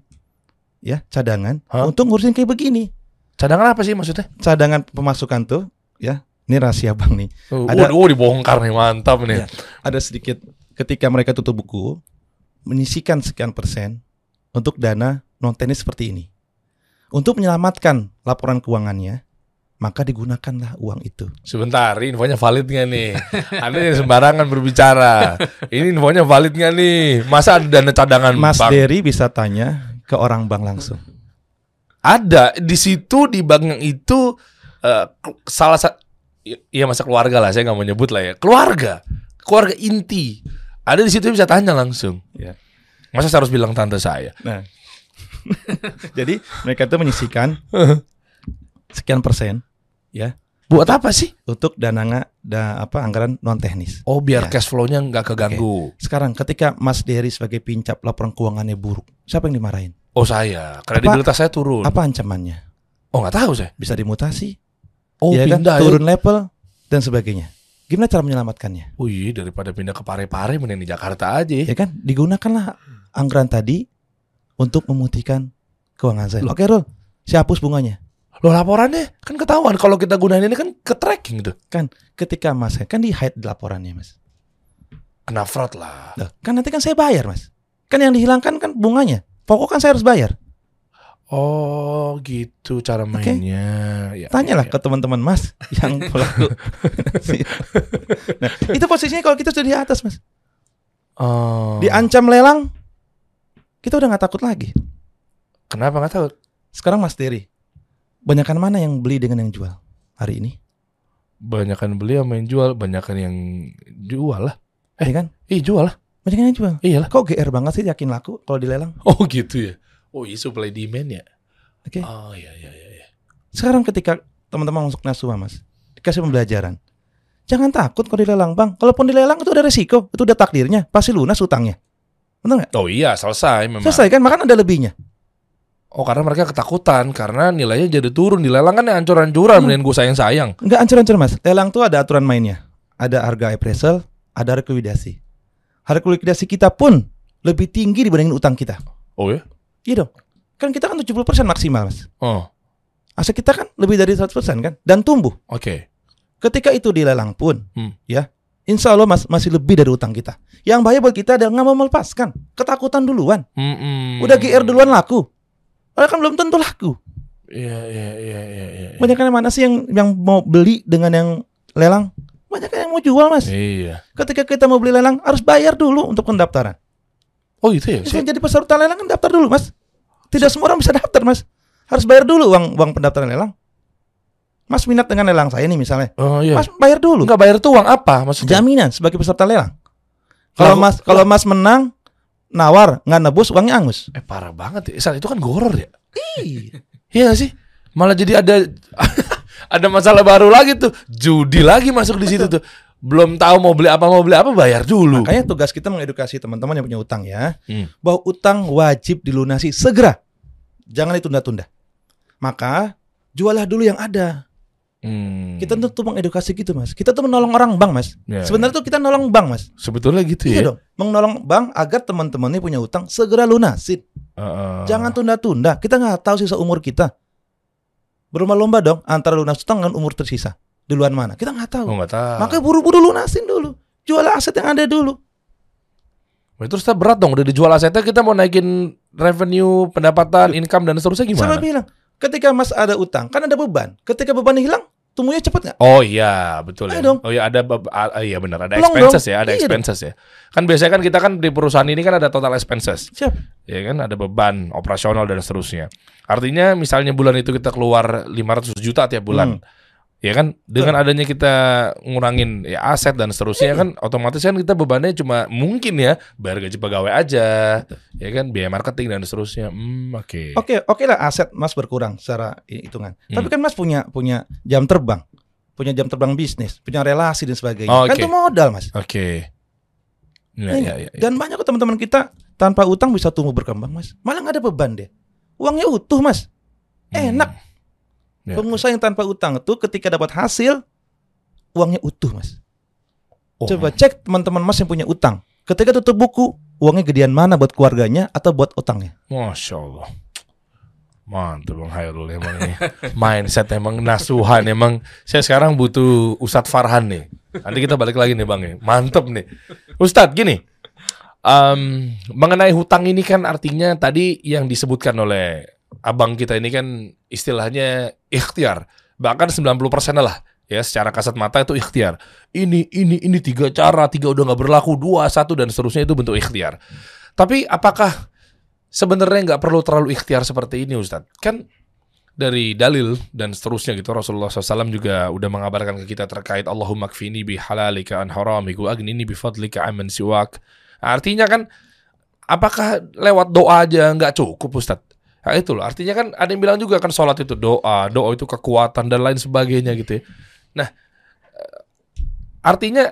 Ya, cadangan Hah? untuk ngurusin kayak begini. Cadangan apa sih maksudnya? Cadangan pemasukan tuh, ya. Ini rahasia bank nih. Oh, Ada- oh, dibongkar nih mantap nih. Iya. Ada sedikit ketika mereka tutup buku, menyisikan sekian persen untuk dana non teknis seperti ini. Untuk menyelamatkan laporan keuangannya, maka digunakanlah uang itu. Sebentar, infonya valid nggak nih? Anda yang sembarangan berbicara. Ini infonya valid nggak nih? Masa ada dana cadangan Mas bank? Dery bisa tanya ke orang bank langsung. Ada di situ di bank yang itu eh, ke- salah satu Iya masa keluarga lah, saya nggak mau nyebut lah ya. Keluarga, keluarga inti. Ada di situ bisa tanya langsung. Ya. Masa saya harus bilang tante saya? Nah, jadi mereka itu menyisikan sekian persen Buat apa sih? untuk dana da, apa anggaran non teknis. Oh biar Ya. cash flow-nya nggak keganggu. Sekarang ketika Mas Dery sebagai pincap laporan keuangannya buruk, siapa yang dimarahin? Oh saya, kredibilitas saya turun. Apa ancamannya? Oh nggak tahu saya. Bisa dimutasi, Oh ya kan? pindah ya. turun level dan sebagainya. Gimana cara menyelamatkannya? Oh iya daripada pindah ke Pare-Pare mending di Jakarta aja. Ya kan? Digunakanlah anggaran tadi untuk memutihkan keuangan saya. Oke, Rul. Saya hapus bunganya. Loh laporannya kan ketahuan kalau kita gunain ini kan ke tracking tuh. Ketika Mas kan di hide laporannya, Mas. Kena fraud lah. Loh, kan nanti kan saya bayar, Mas. Kan yang dihilangkan kan bunganya. Pokok kan saya harus bayar. Oh gitu cara mainnya. Ya, Tanyalah ya, ke teman-teman Mas yang pelaku. nah, itu posisinya kalau kita sudah di atas, Mas. Oh. Diancam lelang, kita udah nggak takut lagi. Kenapa nggak tahu? Sekarang Mas Dery, banyakan mana yang beli dengan yang jual hari ini? Banyakan beli sama yang jual, banyakan yang jual lah. Eh kan? Ih jual lah. Banyakan yang jual. Iyalah. Kok GR banget sih yakin laku kalau dilelang? Oh gitu ya. Oh iya supply demand ya. Oke. Oh iya iya iya. iya. Sekarang ketika teman-teman masuk Nasua, Mas, dikasih pembelajaran. Jangan takut kalau dilelang, Bang. Kalaupun dilelang itu udah resiko, itu udah takdirnya, pasti lunas utangnya. Benar nggak? Oh iya selesai memang. Selesai kan? Makan ada lebihnya. Oh karena mereka ketakutan karena nilainya jadi turun di lelang kan ancur-ancuran Hmm. gue sayang-sayang. Enggak ancur-ancur, Mas. Lelang tuh ada aturan mainnya. Ada harga appraisal, ada harga likuidasi. Harga likuidasi kita pun lebih tinggi dibandingin utang kita. Oh ya? Iya dong. Kan kita kan 70% maksimal, Mas. Oh Aset kita kan lebih dari 100% kan dan tumbuh. oke. Ketika itu dilelang pun, Hmm. ya, insya Allah mas, masih lebih dari utang kita. Yang bahaya buat kita adalah nggak mau melepaskan, ketakutan duluan. Mm-mm. Udah GR duluan laku, padahal kan belum tentu laku. Iya iya iya iya. iya. Banyak yang mana sih yang yang mau beli dengan yang lelang? Banyak yang mau jual mas. Iya. Ketika kita mau beli lelang harus bayar dulu untuk pendaftaran. Oh gitu ya. Bisa Saya- jadi peserta lelang kan daftar dulu mas. Tidak semua orang bisa daftar mas. Harus bayar dulu uang uang pendaftaran lelang. Mas minat dengan lelang saya nih misalnya. Oh iya. Mas bayar dulu. Enggak bayar tuh uang apa maksudnya? jaminan sebagai peserta lelang. Kalau Mas kalau Mas menang nawar nggak nebus uangnya angus. Eh parah banget ya. Saat itu kan goror ya. Iya nggak sih? Malah jadi ada ada masalah baru lagi tuh. Judi lagi masuk di situ tuh. Belum tahu mau beli apa mau beli apa bayar dulu. Makanya tugas kita mengedukasi teman-teman yang punya utang ya, Hmm. bahwa utang wajib dilunasi segera. Jangan ditunda-tunda. Maka jualah dulu yang ada. Hmm. Kita tuh mengedukasi gitu, Mas. Kita tuh menolong orang bank, Mas. Ya, Sebenarnya tuh kita nolong bank, Mas. sebetulnya gitu Iya ya. dong. Menolong bank agar teman-temannya punya utang segera lunasin. Heeh. Jangan tunda-tunda. Kita nggak tahu sisa umur kita. Berlomba-lomba dong antara lunas utang dengan umur tersisa. Duluan mana? Kita nggak tahu. Oh tahu. Makanya buru-buru lunasin dulu. Jual aset yang ada dulu. Terus kita berat dong udah dijual asetnya kita mau naikin revenue, pendapatan, income dan seterusnya Siapa gimana? bilang? Ketika Mas ada utang, kan ada beban. Ketika beban hilang, tumbuhnya cepet nggak? Oh iya betul ya. Dong. Oh iya ada ah, iya benar ada expenses dong. ya, ada Iya expenses ya. Kan biasanya kan kita kan di perusahaan ini kan ada total expenses. Siap. Ya kan ada beban operasional dan seterusnya. Artinya misalnya bulan itu kita keluar 500 juta tiap bulan. Hmm. Ya kan dengan adanya kita ngurangin ya aset dan seterusnya kan otomatis kan kita bebannya cuma mungkin ya bayar gaji pegawai aja. Ya kan biaya marketing dan seterusnya. Hmm, oke. Oke, oke lah aset Mas berkurang secara hi- hitungan. Tapi Hmm. kan Mas punya punya jam terbang, punya jam terbang bisnis, punya relasi dan sebagainya. Oh, Kan oke. itu modal, Mas. Oke. Ya, Iya ya, ya, ya. Dan banyak teman-teman kita tanpa utang bisa tumbuh berkembang, Mas. Malah nggak ada beban deh. Uangnya utuh, Mas. Enak. Hmm. Ya. Pengusaha yang tanpa utang itu ketika dapat hasil uangnya utuh, Mas. Oh. Coba cek teman-teman Mas yang punya utang. Ketika tutup buku, uangnya gedean mana buat keluarganya atau buat utangnya? Masya Allah. Mantap Bang Hairul emang ini. Mindset emang nasuhan emang saya sekarang butuh Ustadz Farhan nih. Nanti kita balik lagi nih Bang ya. Mantep nih. Ustadz gini. em, mengenai hutang ini kan artinya tadi yang disebutkan oleh abang kita ini kan istilahnya ikhtiar. Bahkan 90% lah ya secara kasat mata itu ikhtiar. Ini ini ini tiga cara, tiga udah nggak berlaku, dua satu dan seterusnya itu bentuk ikhtiar. Tapi apakah sebenarnya nggak perlu terlalu ikhtiar seperti ini Ustadz? Kan dari dalil dan seterusnya gitu Rasulullah SAW juga udah mengabarkan ke kita terkait Allahumma kfini bi halalika an haramika wa agnini bi fadlika amman siwak. Artinya kan apakah lewat doa aja nggak cukup Ustadz? Nah, itu loh. Artinya kan ada yang bilang juga kan sholat itu doa, doa itu kekuatan dan lain sebagainya gitu ya. Nah, eh, artinya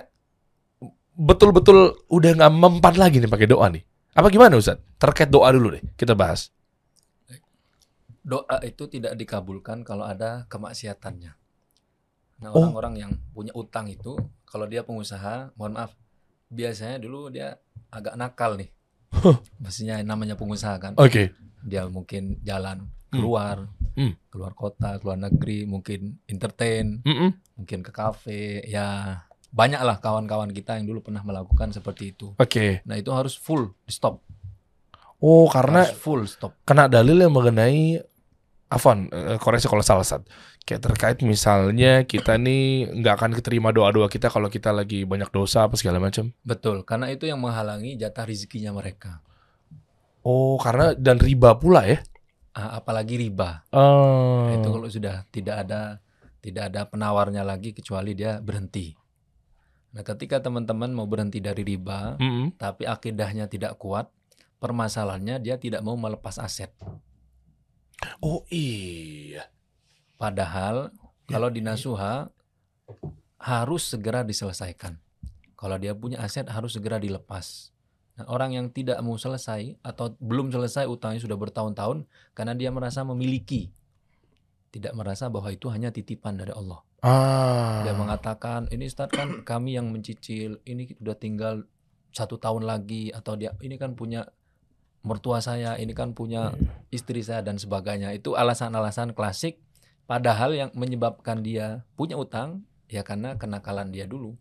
betul-betul udah nggak mempan lagi nih pakai doa nih. Apa gimana Ustaz? Terkait doa dulu deh, kita bahas. Doa itu tidak dikabulkan kalau ada kemaksiatannya. Nah, Oh. orang-orang yang punya utang itu, kalau dia pengusaha, mohon maaf, biasanya dulu dia agak nakal nih. Maksudnya namanya pengusaha kan, Oke. Dia mungkin jalan keluar, Hmm. keluar kota, keluar negeri, mungkin entertain, Mm-mm. mungkin ke kafe, ya banyaklah kawan-kawan kita yang dulu pernah melakukan seperti itu. Oke. Nah itu harus full di stop, Oh, karena harus full stop. kena dalil yang mengenai Afwan, eh, koreksi kalau salah Ustaz. Kayak terkait misalnya kita nih nggak akan keterima doa-doa kita kalau kita lagi banyak dosa apa segala macam. Betul, karena itu yang menghalangi jatah rezekinya mereka. Oh, karena dan riba pula ya. Ah, apalagi riba. Oh. Nah, itu kalau sudah tidak ada tidak ada penawarnya lagi kecuali dia berhenti. Nah, ketika teman-teman mau berhenti dari riba, Mm-mm. tapi akidahnya tidak kuat, permasalahannya dia tidak mau melepas aset. Oh iya. Padahal Ya, kalau di nasuha harus segera diselesaikan. Kalau dia punya aset harus segera dilepas. Nah, orang yang tidak mau selesai atau belum selesai utangnya sudah bertahun-tahun karena dia merasa memiliki, tidak merasa bahwa itu hanya titipan dari Allah. Ah. Dia mengatakan ini Ustaz kan kami yang mencicil, ini sudah tinggal satu tahun lagi atau dia ini kan punya mertua saya, ini kan punya istri saya dan sebagainya. Itu alasan-alasan klasik. Padahal yang menyebabkan dia punya utang ya karena kenakalan dia dulu.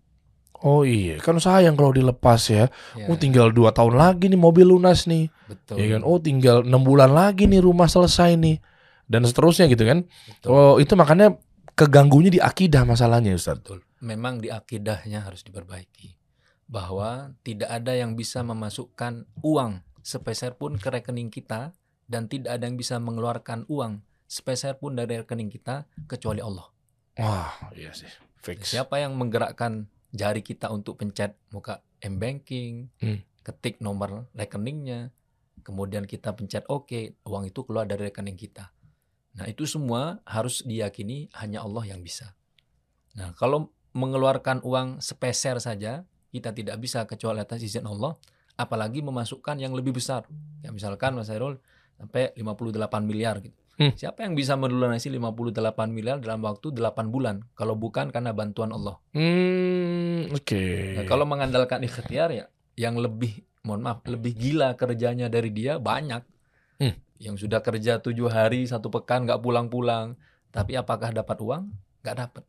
Oh iya, kan sayang kalau dilepas ya. Ya, Oh tinggal dua tahun lagi nih mobil lunas nih. betul. Ya kan? Oh tinggal enam bulan lagi nih rumah selesai nih. Dan seterusnya gitu kan. betul. Oh itu makanya keganggunya di akidah masalahnya Ustaz. Betul. Memang di akidahnya harus diperbaiki. Bahwa tidak ada yang bisa memasukkan uang sepeser pun ke rekening kita dan tidak ada yang bisa mengeluarkan uang sepeser pun dari rekening kita kecuali Allah. Wah iya sih. Fix. Siapa yang menggerakkan jari kita untuk pencet muka m-banking, Hmm. ketik nomor rekeningnya, kemudian kita pencet oke, uang itu keluar dari rekening kita. Nah, itu semua harus diyakini hanya Allah yang bisa. Nah, kalau mengeluarkan uang sepeser saja, kita tidak bisa kecuali atas izin Allah, apalagi memasukkan yang lebih besar. Ya misalkan Mas Hairul sampai 58 miliar gitu. Hmm. Siapa yang bisa melunasi 58 miliar dalam waktu 8 bulan kalau bukan karena bantuan Allah? Hmm, oke. Nah, kalau mengandalkan ikhtiar ya yang lebih mohon maaf lebih gila kerjanya dari dia banyak. Hmm. Yang sudah kerja tujuh hari satu pekan nggak pulang-pulang, tapi apakah dapat uang? Nggak dapat.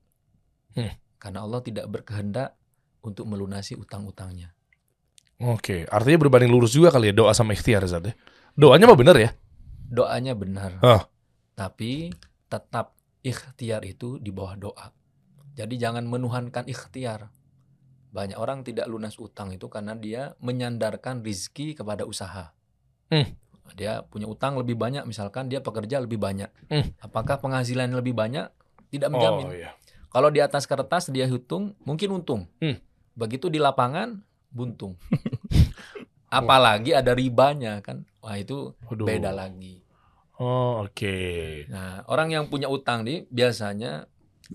Hmm. Karena Allah tidak berkehendak untuk melunasi utang-utangnya. Oke, artinya berbanding lurus juga kali ya doa sama ikhtiar Ustaz ya. Doanya mah bener ya? Doanya benar, Ah. Tapi tetap ikhtiar itu di bawah doa. Jadi jangan menuhankan ikhtiar. Banyak orang tidak lunas utang itu karena dia menyandarkan rizki kepada usaha. Hmm. Dia punya utang lebih banyak, misalkan dia pekerja lebih banyak. Hmm. Apakah penghasilan lebih banyak? Tidak menjamin. Oh iya. Kalau di atas kertas dia hitung mungkin untung. Hmm. Begitu di lapangan buntung. Apalagi ada ribanya kan. Wah itu Waduh. beda lagi. Oh, oke. Nah, orang yang punya utang nih biasanya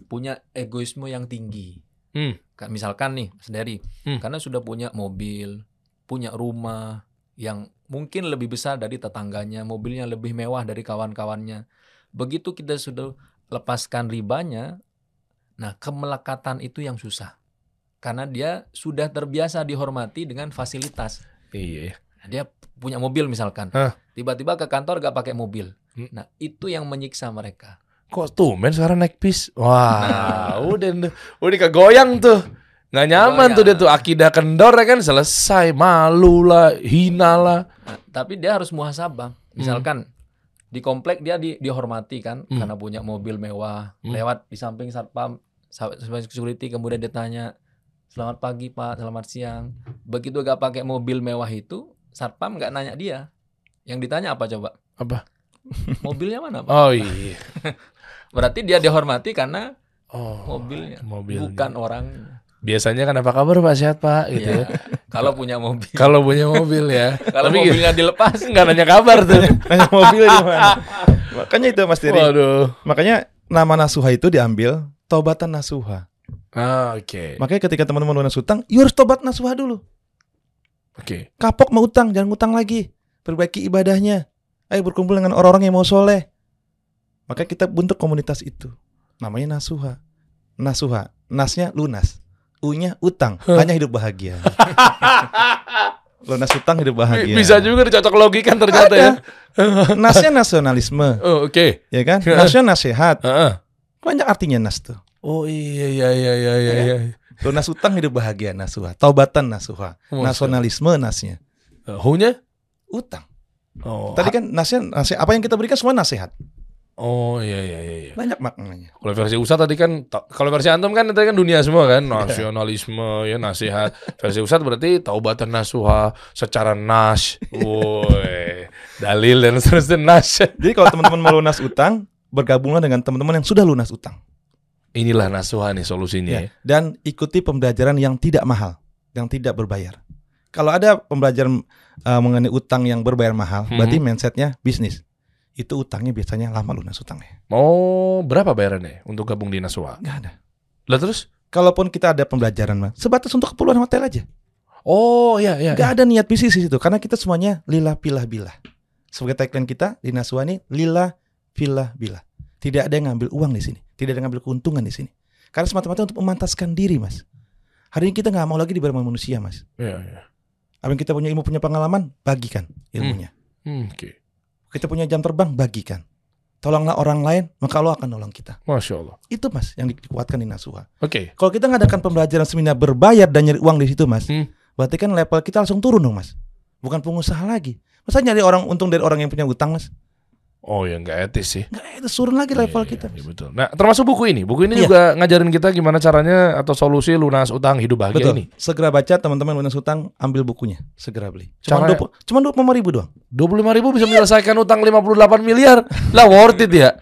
punya egoisme yang tinggi. Hmm. Ka- Misalkan nih, sendiri, Hmm. karena sudah punya mobil, punya rumah yang mungkin lebih besar dari tetangganya, mobilnya lebih mewah dari kawan-kawannya. Begitu kita sudah lepaskan ribanya, nah kemelekatan itu yang susah. Karena dia sudah terbiasa dihormati dengan fasilitas. Iya. Dia punya mobil misalkan, tiba-tiba ke kantor gak pakai mobil. Hmm. Nah itu yang menyiksa mereka. Kok tuh men sekarang naik bis? Wah, udah udah kegoyang tuh. Nggak nyaman tuh dia tuh akidah kendor ya kan selesai malu lah, hina lah. Nah, tapi dia harus muhasabah. Misalkan di komplek dia di, dihormati kan Hmm. karena punya mobil mewah, Hmm. lewat di samping satpam, sa- security kemudian dia tanya, "Selamat pagi, Pak. Selamat siang." Begitu gak pakai mobil mewah itu, satpam nggak nanya dia. Yang ditanya apa coba? Apa? Mobilnya mana, Pak? Oh iya. Berarti dia dihormati karena Oh, mobilnya, mobilnya. bukan orang. Biasanya kan apa kabar Pak sehat Pak gitu Iya. ya. Kalau punya mobil. Kalau punya mobil ya. Kalau Tapi mobilnya dilepas, nggak nanya kabar tuh. Nanya mobil di mana. Makanya itu Mas Diri. Waduh. Makanya nama Nasuha itu diambil taubatan Nasuha. Ah, oke. Makanya ketika teman-teman lunas utang, you harus tobat Nasuha dulu. Oke. Kapok mau utang, jangan utang lagi. Perbaiki ibadahnya. Ayo berkumpul dengan orang-orang yang mau soleh. Maka kita bentuk komunitas itu. Namanya Nasuha. Nasuha. Nasnya lunas. U-nya utang. Hanya hidup bahagia. lunas utang hidup bahagia. Bisa juga dicocok logikan ternyata ya. Nasnya nasionalisme. Oh, oke. Ya kan? Nasnya nasihat. Heeh. Banyak artinya nas tuh. Oh iya iya iya iya iya. iya. Lunas utang hidup bahagia Nasuha. Taubatan Nasuha. Masya Nasionalisme nasnya. Uh, Hu-nya? Utang. Oh. Tadi kan nasihat, nasihat apa yang kita berikan semua nasihat. Oh iya iya iya. iya. Banyak maknanya. Kalau versi Ustadz tadi kan, kalau versi Antum kan tadi kan dunia semua kan, nasionalisme ya nasihat. Versi Ustadz berarti taubatan nasuha secara nas. Woi, dalil dan seterusnya nas. Jadi kalau teman-teman mau lunas utang, bergabunglah dengan teman-teman yang sudah lunas utang. Inilah nasuha nih solusinya. Ya. Ya. Dan ikuti pembelajaran yang tidak mahal, yang tidak berbayar. Kalau ada pembelajaran uh, mengenai utang yang berbayar mahal, Hmm. berarti mindsetnya bisnis. Itu utangnya biasanya lama lunas utangnya. Mau berapa bayarannya untuk gabung di nasuha? Nggak ada. Lah terus? Kalaupun kita ada pembelajaran mah, sebatas untuk keperluan hotel aja. Oh iya iya. Nggak ada niat bisnis di situ karena kita semuanya lillah pilah bilah. Sebagai tagline kita di Naswa ini lillah filah bilah. Tidak ada yang ngambil uang di sini, tidak ada ngambil keuntungan di sini. Karena semata-mata untuk memantaskan diri, Mas. Hari ini kita nggak mau lagi dibayar manusia, Mas. Iya iya. Apa yang kita punya ilmu, punya pengalaman, bagikan ilmunya. Hmm, Oke. Kita punya jam terbang, bagikan. Tolonglah orang lain, maka Allah akan nolong kita. Masya Allah. Itu Mas yang dikuatkan di Nasuha. Oke. Kalau kita ngadakan pembelajaran seminar berbayar dan nyari uang di situ, Mas, Hmm. berarti kan level kita langsung turun dong, Mas. Bukan pengusaha lagi. Masa nyari orang untung dari orang yang punya utang, Mas? Oh ya nggak etis sih. Nggak, itu turun lagi level Iya, kita. iya, betul. Nah, termasuk buku ini. Buku ini Iya. juga ngajarin kita gimana caranya atau solusi lunas utang hidup bahagia Betul. ini. Segera baca teman-teman lunas utang, ambil bukunya, segera beli. Cuma dua cuma dua puluh ribu doang. 25 ribu bisa menyelesaikan utang 58 miliar. Lah worth it ya.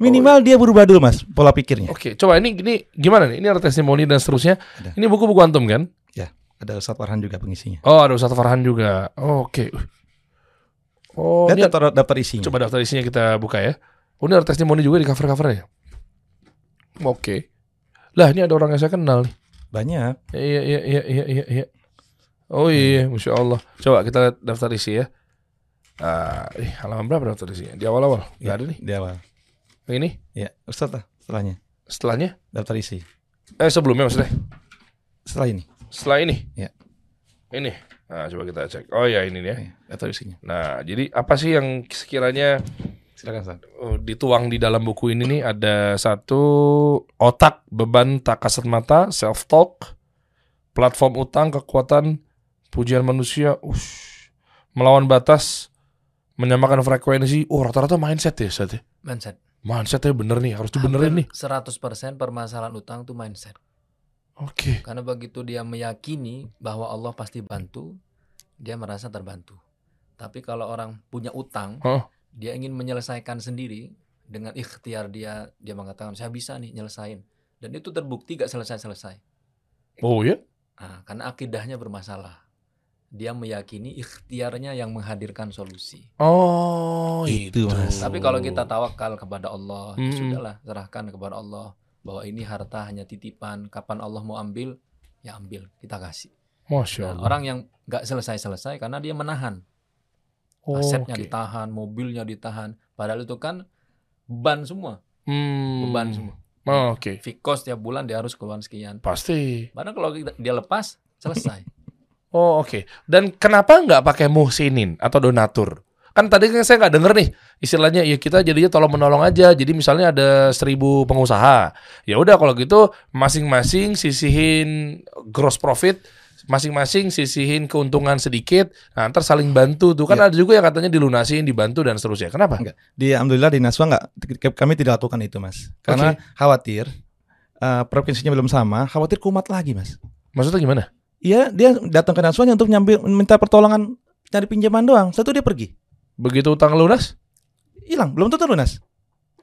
Minimal dia berubah dulu mas pola pikirnya. Oke, coba ini ini gimana nih? Ini ada testimoni dan seterusnya. Ada. Ini buku-buku antum kan? Ya, ada Ustadz Farhan juga pengisinya. Oh, ada Ustaz Farhan juga. Oh, Oke. Oh, ini daftar, daftar isinya. coba daftar isinya kita buka ya. Oh, ini ada testimoni juga di cover-covernya. Oke. Lah, ini ada orang yang saya kenal nih. Banyak. Iya, iya, iya, iya, iya, iya. Oh iya, masya Allah. Coba kita lihat daftar isi ya. Ah, ih, halaman berapa daftar isinya? Di awal-awal. Gak Ya, ada nih. Di awal. Yang ini. Ya, Ustadz lah setelahnya. Setelahnya. Daftar isi. Eh sebelumnya maksudnya. Setelah ini. Setelah ini. Ya. Ini. Nah, coba kita cek. Oh ya ini nih ya. Ya, daftar isinya. Nah, jadi apa sih yang sekiranya Silakan Ustadz. oh, dituang di dalam buku ini nih ada satu otak beban tak kasat mata self talk platform utang kekuatan pujian manusia ush, melawan batas menyamakan frekuensi oh rata-rata mindset ya Ustaz ya mindset. mindsetnya bener nih harus dibenerin nih 100% permasalahan utang itu mindset. Oke Karena begitu dia meyakini bahwa Allah pasti bantu, dia merasa terbantu. Tapi kalau orang punya utang, Oh. dia ingin menyelesaikan sendiri dengan ikhtiar dia, dia mengatakan saya bisa nih nyelesain. Dan itu terbukti gak selesai-selesai. Oh ya? Nah, karena akidahnya bermasalah. Dia meyakini ikhtiarnya yang menghadirkan solusi. Oh Itu, itu. Mas. Tapi kalau kita tawakal kepada Allah, ya Hmm. sudahlah, serahkan kepada Allah bahwa ini harta hanya titipan. Kapan Allah mau ambil, ya ambil, kita kasih. Masya Nah, Allah. orang yang nggak selesai-selesai karena dia menahan, asetnya Oke. ditahan, mobilnya ditahan. Padahal itu kan beban semua, Hmm. beban semua. Oh, Oke. Fikos tiap bulan dia harus keluar sekian. Pasti. Padahal kalau dia lepas, selesai. Oh oke. Dan kenapa nggak pakai muhsinin atau donatur? Kan tadi kan saya nggak denger nih istilahnya ya kita jadinya tolong menolong aja. Jadi misalnya ada seribu pengusaha, ya udah kalau gitu masing-masing sisihin gross profit, masing-masing sisihin keuntungan sedikit. Nah ntar saling bantu tuh kan Ya. ada juga yang katanya dilunasin, dibantu dan seterusnya. Kenapa? Enggak. Di alhamdulillah di Naswa nggak kami tidak lakukan itu mas karena khawatir eh, provinsinya belum sama khawatir kumat lagi mas Maksudnya gimana? Iya dia datang ke Naswa untuk nyambil minta pertolongan cari pinjaman doang itu dia pergi Begitu utang lunas? hilang belum tentu lunas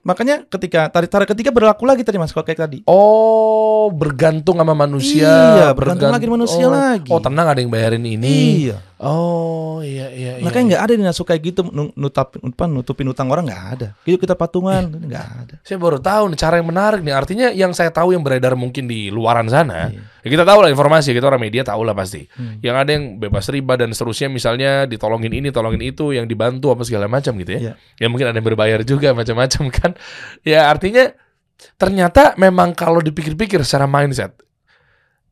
makanya ketika tarik tarik ketiga berlaku lagi tadi mas kalau kayak tadi Oh bergantung sama manusia. Iya, bergantung lagi manusia oh. lagi. Oh tenang ada yang bayarin ini. iya Oh iya iya. iya, makanya iya. nggak ada di Naswa kayak gitu nu- nutapin apa, nutupin utang orang nggak ada yuk kita patungan nggak ada Saya baru tahu nih cara yang menarik nih. Artinya yang saya tahu yang beredar mungkin di luaran sana, Iya. ya kita tahu lah informasi, kita orang media tahu lah pasti. Hmm. Yang ada yang bebas riba dan seterusnya misalnya ditolongin ini, tolongin itu, yang dibantu apa segala macam gitu ya. Iya. Ya mungkin ada yang berbayar juga macam-macam kan. Ya artinya ternyata memang kalau dipikir-pikir secara mindset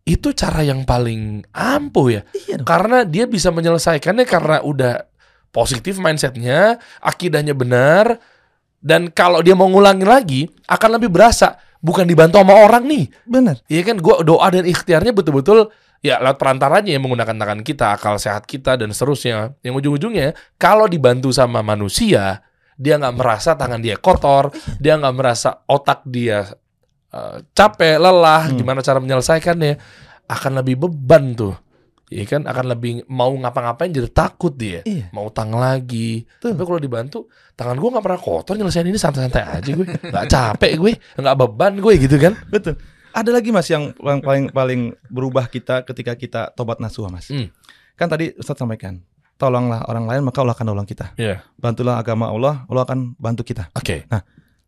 itu cara yang paling ampuh ya. iya dong Karena dia bisa menyelesaikannya karena udah positif mindsetnya, akidahnya benar, dan kalau dia mau ngulangin lagi akan lebih berasa. Bukan dibantu sama orang nih, benar Iya kan? Gua doa dan ikhtiarnya betul-betul ya lewat perantaranya yang menggunakan tangan kita, akal sehat kita dan seterusnya. Yang ujung-ujungnya kalau dibantu sama manusia, dia nggak merasa tangan dia kotor, dia nggak merasa otak dia eh, capek, lelah, Hmm. gimana cara menyelesaikannya, akan lebih beban tuh. Iya kan? Akan lebih mau ngapa-ngapain jadi takut dia. iya Mau utang lagi. Tuh. Tapi kalau dibantu, tangan gua nggak pernah kotor nyelesain ini santai-santai aja gue. Nggak capek gue, nggak beban gue gitu kan. betul ada lagi mas yang paling paling berubah kita ketika kita tobat nasuha mas Hmm. kan tadi Ustadz sampaikan tolonglah orang lain maka Allah akan tolong kita Iya. bantulah agama Allah Allah akan bantu kita Oke.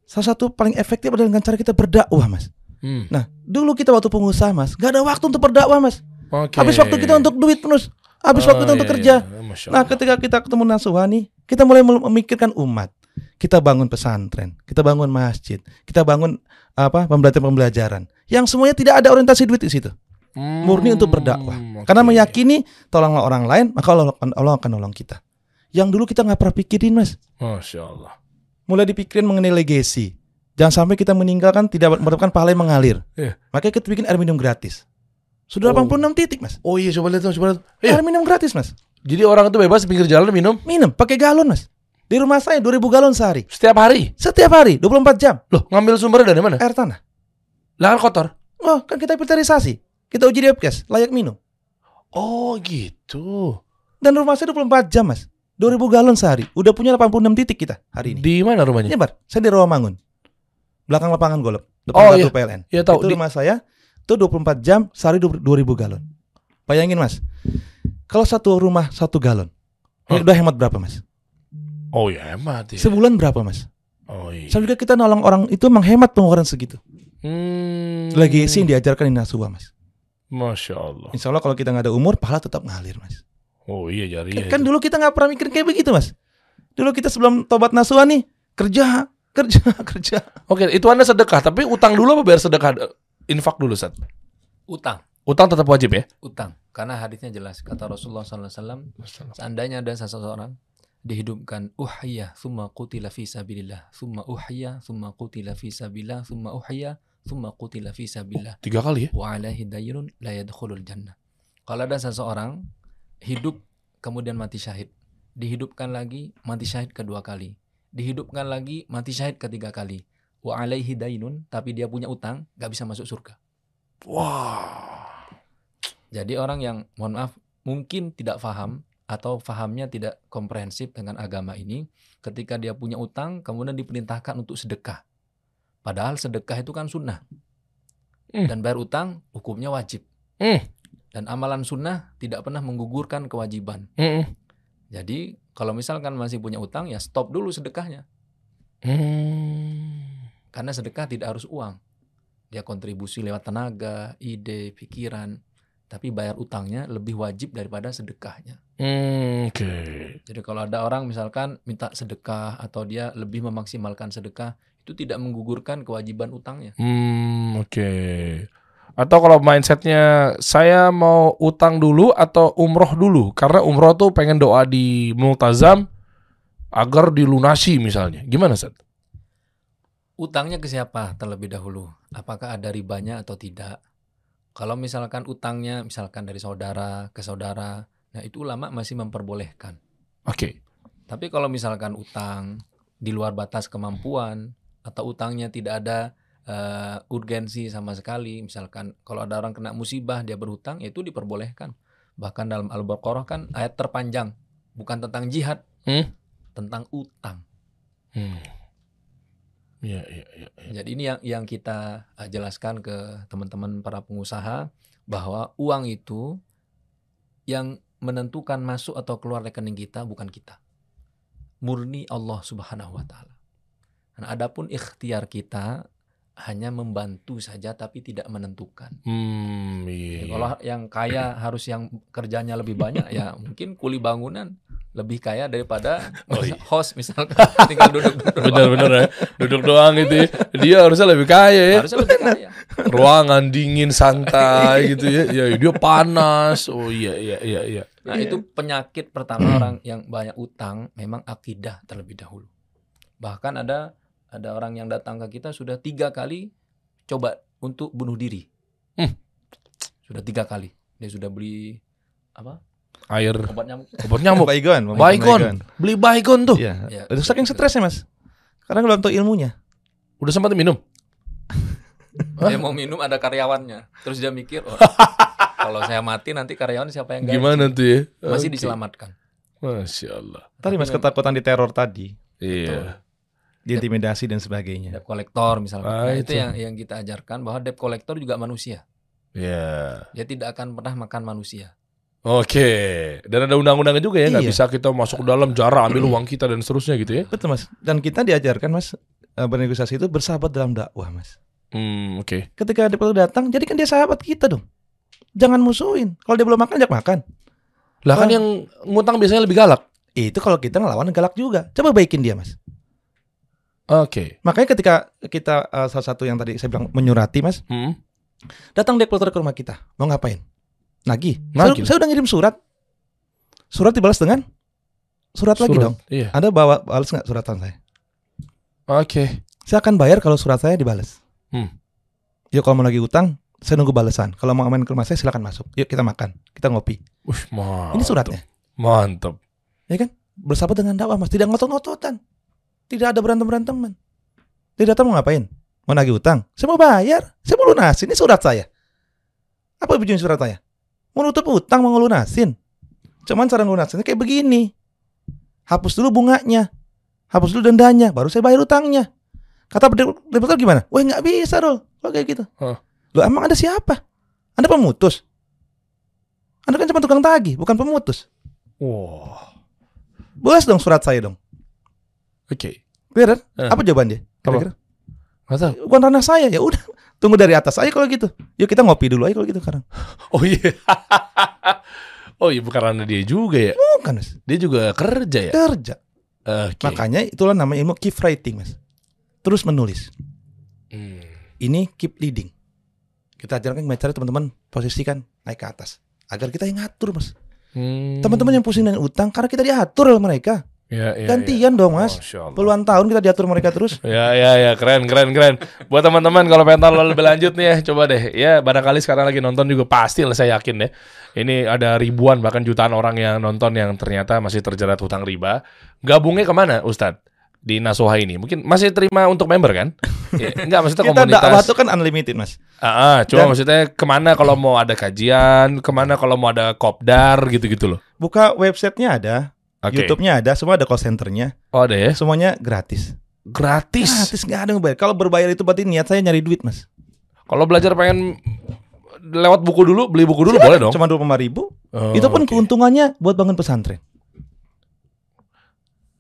Salah satu paling efektif adalah dengan cara kita berdakwah mas Hmm. nah dulu kita waktu pengusaha mas gak ada waktu untuk berdakwah mas Oke. habis waktu kita untuk duit terus habis waktu kita Oh, untuk iya, kerja iya. Nah ketika kita ketemu nasuha nih kita mulai mem- memikirkan umat kita bangun pesantren kita bangun masjid kita bangun apa pembelajaran-pembelajaran yang semuanya tidak ada orientasi duit di situ murni untuk berdakwah. Hmm, Karena meyakini tolonglah orang lain, maka Allah akan, Allah akan nolong kita. Yang dulu kita nggak pernah pikirin mas, Masya Allah. Mulai dipikirin mengenai legacy. Jangan sampai kita meninggalkan tidak merupakan pahala yang mengalir. Iya. Makanya kita bikin air minum gratis. Sudah Oh. 86 titik mas, Oh iya coba lihat coba lihat. Iya. air minum gratis mas. Jadi orang itu bebas di pinggir jalan minum Minum pakai galon mas. Di rumah saya 2000 galon sehari. setiap hari. Setiap hari 24 jam Loh, ngambil sumbernya dari mana? air tanah. Lah kan kotor. Oh kan kita filterisasi. Kita uji di layak minum. Oh gitu. Dan rumah saya 24 jam mas. 2000 galon sehari. Udah punya 86 titik kita hari ini. Di mana rumahnya? Nyebar. Saya di Rawamangun. Belakang lapangan golf. Depan Oh, iya. PLN. Ya tahu. itu Di, rumah saya itu 24 jam sehari 2000 galon. Bayangin Mas. Kalau satu rumah satu galon. Udah hemat berapa Mas? oh ya hemat ya. Sebulan berapa Mas? Oh iya. Sama juga kita nolong orang itu menghemat pengeluaran segitu. Hmm. Lagi yang diajarkan di Nasuha Mas. Masya Allah. Insya Allah kalau kita nggak ada umur, pahala tetap ngalir Mas. Oh iya jari. kan dulu kita nggak pernah mikir kayak begitu Mas. Dulu kita sebelum tobat Nasuha nih kerja, kerja, kerja. Oke, itu anda sedekah, tapi utang dulu apa biar sedekah? Infak dulu, Sat. Utang, Utang tetap wajib ya? utang. Karena hadisnya jelas kata Rasulullah SAW, seandainya ada seseorang dihidupkan uhya thumma qutila fi sabilillah thumma uhya thumma qutila fi sabilillah thumma uhya thumma qutila fi sabilillah Tiga kali ya? wa alaihi dayrun la yadkhulul jannah. Kalau ada seseorang hidup kemudian mati syahid, dihidupkan lagi mati syahid kedua kali, dihidupkan lagi mati syahid ketiga kali. Wa alaihi daynun tapi dia punya utang gak bisa masuk surga. Wah. Jadi orang yang mohon maaf mungkin tidak paham atau fahamnya tidak komprehensif dengan agama ini ketika dia punya utang kemudian diperintahkan untuk sedekah. Padahal sedekah itu kan sunnah. Hmm. Dan bayar utang hukumnya wajib. Hmm. Dan amalan sunnah tidak pernah menggugurkan kewajiban. Mm-mm. Jadi kalau misalkan masih punya utang ya stop dulu sedekahnya. Hmm. Karena sedekah tidak harus uang. Dia kontribusi lewat tenaga, ide, pikiran. Tapi bayar utangnya lebih wajib daripada sedekahnya. Hmm, Oke. Jadi kalau ada orang misalkan minta sedekah atau dia lebih memaksimalkan sedekah, itu tidak menggugurkan kewajiban utangnya. Hmm, oke. Atau kalau mindsetnya saya mau utang dulu atau umroh dulu, karena umroh tuh pengen doa di multazam agar dilunasi misalnya. Gimana Seth? Utangnya ke siapa terlebih dahulu? Apakah ada ribanya atau tidak? Kalau misalkan utangnya misalkan dari saudara ke saudara, nah itu ulama masih memperbolehkan. Oke. Tapi kalau misalkan utang di luar batas kemampuan atau utangnya tidak ada eh, urgensi sama sekali, misalkan kalau ada orang kena musibah dia berhutang, ya itu diperbolehkan. Bahkan dalam Al-Baqarah kan ayat terpanjang, bukan tentang jihad, Hmm? tentang utang. Hmm. Iya, iya, iya. iya. Jadi ini yang yang kita eh, jelaskan ke teman-teman para pengusaha bahwa uang itu yang menentukan masuk atau keluar rekening kita bukan kita. Murni Allah Subhanahu wa taala. Nah, adapun ikhtiar kita hanya membantu saja tapi tidak menentukan. Hmm, Ya, iya. Kalau yang kaya harus yang kerjanya lebih banyak ya mungkin kuli bangunan lebih kaya daripada Oh, iya. host misalkan tinggal duduk-duduk. Bener-bener ya. Duduk doang gitu ya. Dia harusnya lebih kaya ya. Harusnya lebih kaya. Ruangan dingin santai gitu ya. Ya dia panas. Oh iya iya iya iya. Nah, itu penyakit pertama orang yang banyak utang memang akidah terlebih dahulu. Bahkan ada ada orang yang datang ke kita sudah tiga kali coba untuk bunuh diri. Hmm. Sudah tiga kali. Dia sudah beli apa? Air Obat nyamuk. obat nyamuk. Baygon, Baygon. Beli baygon tuh. Iya. Ya. Itu saking stresnya mas. Karena belum tahu ilmunya. Udah sempat minum? Dia mau minum ada karyawannya. Terus dia mikir, oh, kalau saya mati nanti karyawan siapa yang gaji? Gimana tuh ya? Masih Oke. diselamatkan. Masya Allah. Tadi mas ketakutan di teror tadi, Iya. Diintimidasi dan sebagainya. Debt collector misalnya. Ah, Nah, itu. itu yang yang kita ajarkan bahwa debt collector juga manusia. Iya. Dia tidak akan pernah makan manusia. Oke. Dan ada undang-undangnya juga ya, nggak Iya. bisa kita masuk ke dalam jarak ambil uang kita dan seterusnya gitu ya? Betul mas. Dan kita diajarkan mas eh, bernegosiasi itu bersahabat dalam dakwah mas. Hmm, oke. Ketika debt collector datang, jadikan dia sahabat kita dong. Jangan musuhin. Kalau dia belum makan, ajak makan. Lah kan yang ngutang biasanya lebih galak. Itu kalau kita ngelawan galak juga. Coba baikin dia mas. Oke. Makanya ketika kita eh, salah satu yang tadi saya bilang menyurati mas, Hmm. datang collector ke rumah kita, mau ngapain? Nagih. Nagih. Saya, saya udah ngirim surat. Surat dibalas dengan surat, lagi Surat. dong. Iya. Anda bawa balas nggak suratan saya? Oke. Saya akan bayar kalau surat saya dibalas. Hmm. Yuk kalau mau lagi utang, saya nunggu balasan. Kalau mau main ke rumah saya silakan masuk. Yuk kita makan, kita ngopi. Wih, mantap. Ini suratnya. Mantap. Ya kan? Bersahabat dengan dakwah mas, tidak ngotot-ngototan. Tidak ada berantem-beranteman. Dia datang mau ngapain? Mau nagih utang? Saya mau bayar. Saya mau lunasin. Ini surat saya. Apa tujuan surat saya? Mau nutup utang, mau ngelunasin. Cuman cara ngelunasinnya kayak begini. Hapus dulu bunganya. Hapus dulu dendanya. Baru saya bayar utangnya. Kata debitur gimana? Wah nggak bisa Rol. Kalau kayak gitu. Hah. Loh emang ada siapa? Anda pemutus. Anda kan cuma tukang tagih, bukan pemutus. Wah. Balas dong surat saya dong. Oke. Clear kan? Eh. Apa jawaban dia? Kira-kira? Tahu. Bukan ranah saya. Ya udah, tunggu dari atas aja kalau gitu. Yuk kita ngopi dulu aja kalau gitu sekarang. Oh iya. oh iya bukan karena dia juga ya. Bukan, Mas. Dia juga kerja ya. Kerja. Oke. Makanya itulah namanya ilmu keep writing, Mas. Terus menulis. Hmm. Ini keep leading. Kita ajarkan gimana cara teman-teman posisikan naik ke atas. Agar kita yang ngatur, Mas. Hmm. Teman-teman yang pusing dengan utang karena kita diatur oleh mereka. Ya, ya, Gantian dong, Mas. Allah. Puluhan tahun kita diatur mereka terus. Ya ya ya keren keren keren. Buat teman-teman kalau pengen tahu lebih lanjut nih ya coba deh ya barangkali sekarang lagi nonton juga pasti lah saya yakin deh. Ini ada ribuan bahkan jutaan orang yang nonton yang ternyata masih terjerat hutang riba. Gabungnya ke mana Ustadz? Di Nasoha ini mungkin masih terima untuk member kan? Ya, enggak maksudnya Kita dakwah komunitas. itu kan unlimited, Mas. Ah, ah, cuma Dan- maksudnya ke mana kalau mau ada kajian, ke mana kalau mau ada kopdar gitu-gitu loh. Buka websitenya ada, Oke. YouTube-nya ada, semua ada call centernya, Oh ada ya? semuanya gratis. Gratis. Gratis nggak ada yang bayar. Kalau berbayar itu berarti niat saya nyari duit, Mas. Kalau belajar pengen lewat buku dulu, beli buku dulu boleh dong. Cuma dua ribu. Oh, itu pun oke. keuntungannya buat bangun pesantren.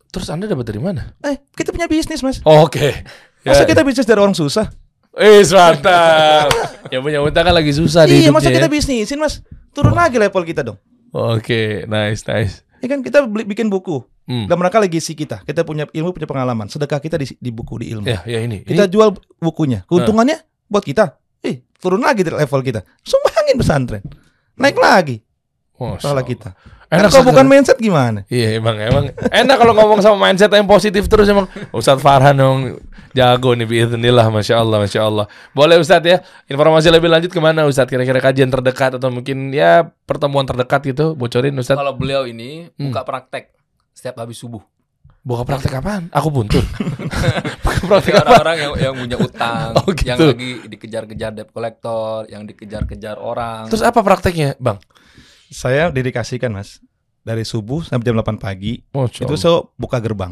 Terus Anda dapat dari mana? Eh, kita punya bisnis, Mas. Oh, Oke. Masa Ya. kita bisnis dari orang susah? Eh, mantap. Yang punya utang kan lagi susah di iya, masa hidupnya kita ya. bisnisin, Mas? Turun lagi level kita dong. Oke, nice, nice. Ya kan kita beli, bikin buku. Hmm. Dalam rangka legasi kita. Kita punya ilmu, punya pengalaman. Sedekah kita di, di buku, di ilmu. Ya, ya ini. Kita Ini jual bukunya. Keuntungannya buat kita. Eh, turun lagi di level kita. Sumbangin pesantren. Naik lagi salah kita. Enak kalau bukan mindset gimana? Iya emang emang. Enak kalau ngomong sama mindset yang positif terus emang. Ustadz Farhan dong jago nih biiznillah masya Allah masya Allah. Boleh Ustadz ya? Informasi lebih lanjut ke mana Ustadz? Kira-kira kajian terdekat atau mungkin ya pertemuan terdekat gitu? Bocorin Ustadz. Kalau beliau ini Hmm. buka praktek setiap habis subuh. buka praktek apaan? Aku buntur buka praktek orang-orang yang, yang punya utang, Oh, gitu. yang lagi dikejar-kejar debt collector, yang dikejar-kejar orang. terus apa prakteknya bang Saya dedikasikan, Mas. Dari subuh sampai jam 8 pagi Masya itu saya buka gerbang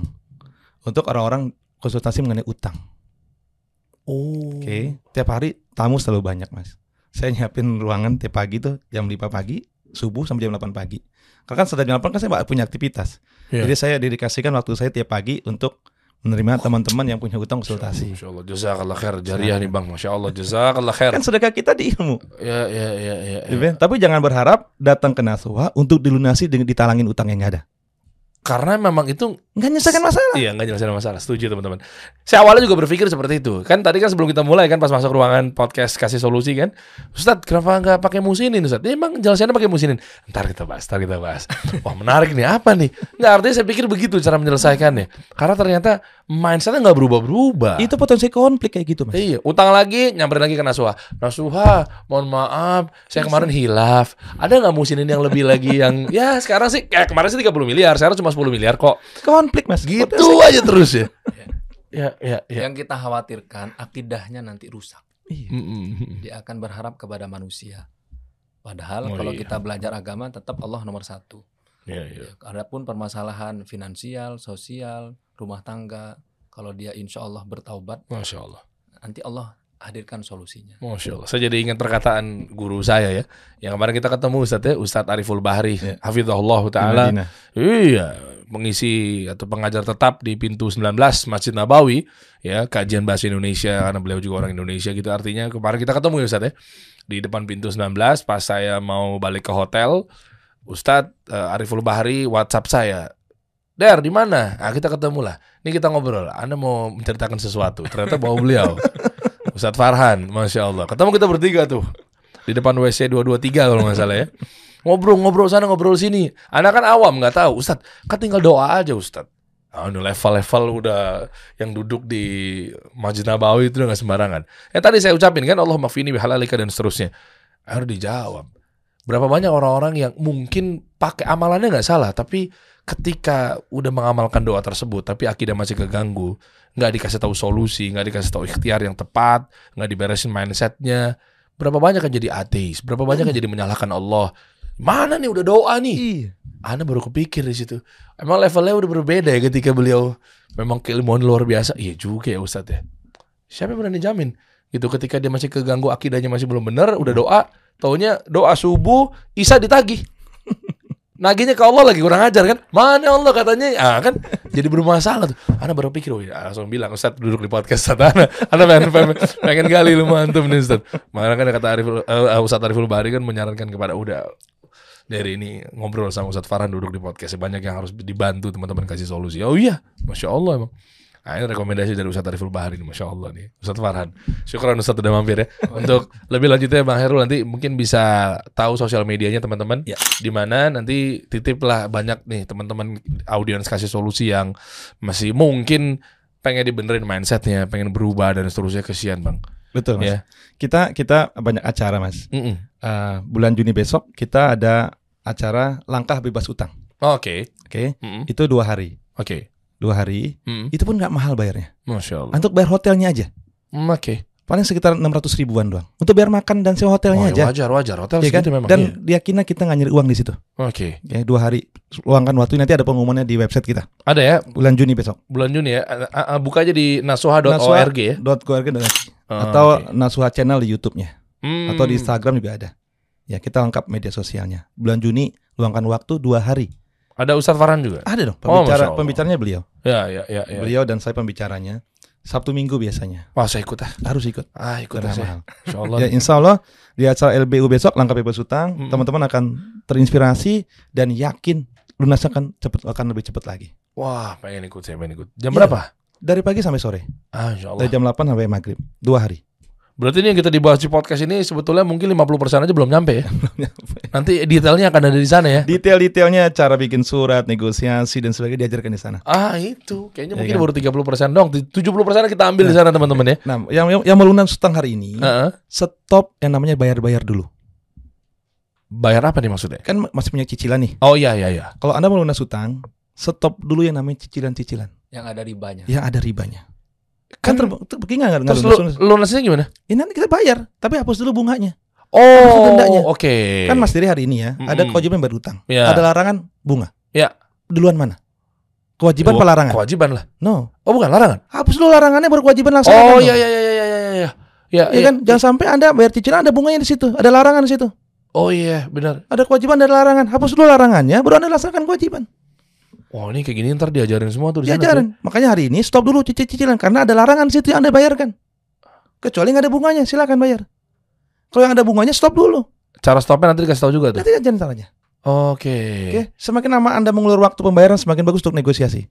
untuk orang-orang konsultasi mengenai utang. oh Oke, tiap hari tamu selalu banyak, Mas. Saya nyiapin ruangan tiap pagi tuh jam 5 pagi, subuh sampai jam 8 pagi. Karena kan setelah jam 8 kan saya punya aktivitas. Iya. Jadi saya dedikasikan waktu saya tiap pagi untuk menerima teman-teman yang punya hutang konsultasi. Masya Allah jazakallah khair jariah nih bang Masya Allah jazakallah khair Kan sedekah kita di ilmu. ya ya ya ya, ya. Tapi jangan berharap datang ke Nasuha untuk dilunasi dengan ditalangin utang yang ada. Karena memang itu Nggak nyelesaikan masalah. Iya nggak nyelesain masalah. Setuju teman-teman. Saya awalnya juga berpikir seperti itu. Kan tadi kan sebelum kita mulai kan Pas masuk ruangan podcast Kasih solusi kan. Ustadz kenapa nggak pakai musinin Ustadz? Ya, Emang jelasannya pakai musinin. Ntar kita bahas Ntar kita bahas. Wah menarik nih. Apa nih? Nggak artinya saya pikir begitu Cara menyelesaikannya. Karena ternyata Mindsetnya nggak berubah-berubah. Itu potensi konflik kayak gitu, Mas. Iya, utang lagi, nyamperin lagi ke Nasuha. Nasuha, mohon maaf, saya kemarin hilaf. Ada nggak musinin yang lebih lagi yang ya sekarang sih, kayak kemarin sih 30 miliar, sekarang cuma 10 miliar kok. Konflik, Mas. Gitu Potensi- aja terus ya. Ya, ya, ya. Yang kita khawatirkan akidahnya nanti rusak. Iya. Dia akan berharap kepada manusia. Padahal Oh, kalau iya. kita belajar agama tetap Allah nomor satu. Ya, ya. Adapun permasalahan finansial, sosial, rumah tangga, kalau dia insya Allah bertaubat, Masya Allah. nanti Allah hadirkan solusinya. Masya Allah. Saya jadi ingat perkataan guru saya ya. Yang kemarin kita ketemu Ustadz ya, Ustadz Ariful Bahri. Ya. Hafizahullah Ta'ala. Iya, mengisi atau pengajar tetap di pintu 19 Masjid Nabawi ya, kajian bahasa Indonesia karena beliau juga orang Indonesia gitu artinya kemarin kita ketemu ya Ustaz ya. Di depan pintu 19 pas saya mau balik ke hotel, Ustadz eh, Ariful Bahri WhatsApp saya. Der, di mana? Nah, kita ketemu lah. Ini kita ngobrol. Anda mau menceritakan sesuatu. Ternyata bawa beliau. Ustadz Farhan, Masya Allah. Ketemu kita bertiga tuh. Di depan WC 223 kalau nggak salah ya. Ngobrol-ngobrol sana, ngobrol sini. Anak kan awam nggak tahu. Ustadz, kan tinggal doa aja Ustadz. Udah level-level udah yang duduk di Masjid Nabawi itu udah nggak sembarangan. Yang tadi saya ucapin kan Allah mafini bihalalika dan seterusnya. Harus dijawab. Berapa banyak orang-orang yang mungkin pakai amalannya nggak salah, tapi ketika udah mengamalkan doa tersebut, tapi akidah masih keganggu, nggak dikasih tahu solusi, nggak dikasih tahu ikhtiar yang tepat, nggak diberesin mindsetnya, berapa banyak yang jadi ateis, berapa banyak yang jadi menyalahkan Allah. Mana nih udah doa nih? Iya. Anda baru kepikir di situ. Emang levelnya udah berbeda ya ketika beliau memang keilmuan luar biasa. Iya juga ya Ustadz ya. Siapa yang berani jamin? Gitu ketika dia masih keganggu akidahnya masih belum benar, udah doa, taunya doa subuh, Isa ditagih. Nagihnya ke Allah lagi kurang ajar kan? Mana Allah katanya? Ah kan jadi bermasalah tuh. Anda baru pikir, oh ya, langsung bilang Ustadz duduk di podcast Ustadz Anda. Anda pengen, pengen, pengen gali lu mantum nih Ustadz. Makanya kan kata Ariful, uh, Ustadz Ariful Bahri kan menyarankan kepada udah dari ini ngobrol sama Ustadz Farhan duduk di podcast banyak yang harus dibantu teman-teman kasih solusi. Oh iya, masya Allah emang. Nah, ini rekomendasi dari Ustadz Ariful Bahari nih, Masya Allah nih Ustadz Farhan Syukuran Ustadz udah mampir ya Untuk lebih lanjutnya Bang Herul nanti mungkin bisa tahu sosial medianya teman-teman Ya. di mana nanti titiplah banyak nih teman-teman audiens kasih solusi yang masih mungkin pengen dibenerin mindsetnya, pengen berubah dan seterusnya kesian Bang Betul, Mas. Ya. Kita kita banyak acara, Mas. Mm-mm. Eh, bulan Juni besok kita ada acara langkah bebas utang. Oke Oke, Mm-mm. itu dua hari. Oke Dua hari. Mm-mm. Itu pun nggak mahal bayarnya. Masya Allah Untuk bayar hotelnya aja. Mm, Oke Paling sekitar 600 ribuan doang. Untuk bayar makan dan sewa hotelnya ya aja. wajar wajar hotel Iya kan? memang Dan iya. kita nggak nyari uang di situ. Oke Ya, dua hari luangkan waktu nanti ada pengumumannya di website kita Ada ya bulan Juni besok. bulan Juni ya. Buka aja di nasoha.org ya. Naswa.org dan Oh, atau oke. Nasuha Channel di YouTube-nya Hmm. atau di Instagram juga ada. Ya kita lengkap media sosialnya. Bulan Juni luangkan waktu dua hari. Ada Ustadz Farhan juga. Ada dong Oh, pembicara Allah. pembicaranya beliau. Ya, ya, ya, ya. Beliau dan saya pembicaranya Sabtu Minggu biasanya. Wah, saya ikut ah. Harus ikut. Ah, ikut Karena ah saya. mahal. Insya Allah. Ya insya Allah di acara LBU besok langkah bebas utang, Mm-mm. teman-teman akan terinspirasi dan yakin lunasnya akan cepat akan lebih cepat lagi. Wah, pengen ikut saya pengen ikut. Jam Iya. berapa? Dari pagi sampai sore, Ah, insya Allah. dari jam 8 sampai maghrib, dua hari. Berarti ini yang kita dibahas di podcast ini sebetulnya mungkin 50% aja belum nyampe ya. Nanti detailnya akan ada di sana ya. Detail-detailnya cara bikin surat, negosiasi dan sebagainya diajarkan di sana. Ah, itu. Kayaknya Ya mungkin kan? baru 30% dong. 70% kita ambil di sana teman-teman ya. Nah, yang yang, yang melunas utang hari ini, Heeh. stop yang namanya bayar-bayar dulu. Bayar apa nih maksudnya? Kan masih punya cicilan nih. Oh iya iya iya. Kalau Anda melunas utang, stop dulu yang namanya cicilan-cicilan yang ada ribanya. yang ada ribanya. Kan Kan ter, nggak nggak terus lunas, lu, lunasnya gimana? Ya, nanti kita bayar, tapi hapus dulu bunganya. Oh, oke. Kan Mas Diri hari ini ya, ada Mm-mm. kewajiban bayar utang. Ya. Ada larangan bunga. Ya. Duluan mana? Kewajiban Kewa- apa larangan? Kewajiban lah. No. Oh, bukan larangan. Hapus dulu larangannya baru kewajiban laksanakan. Oh iya iya iya iya iya iya. Ya, Iya iya. kan? Jangan sampai Anda bayar cicilan ada bunganya di situ, ada larangan di situ. Oh iya, benar. Ada kewajiban ada larangan. Hapus dulu larangannya, baru Anda laksanakan kewajiban. Wah, ini kayak gini ntar diajarin semua tuh di sana. Diajarin. Makanya hari ini stop dulu cicil-cicilan karena ada larangan situ yang Anda bayarkan. Kecuali nggak ada bunganya, silakan bayar. Kalau yang ada bunganya stop dulu. tuh. Cara stopnya nanti dikasih tahu juga tuh. Nanti jangan salahnya. Oke. Oke, semakin lama Anda mengulur waktu pembayaran semakin bagus untuk negosiasi.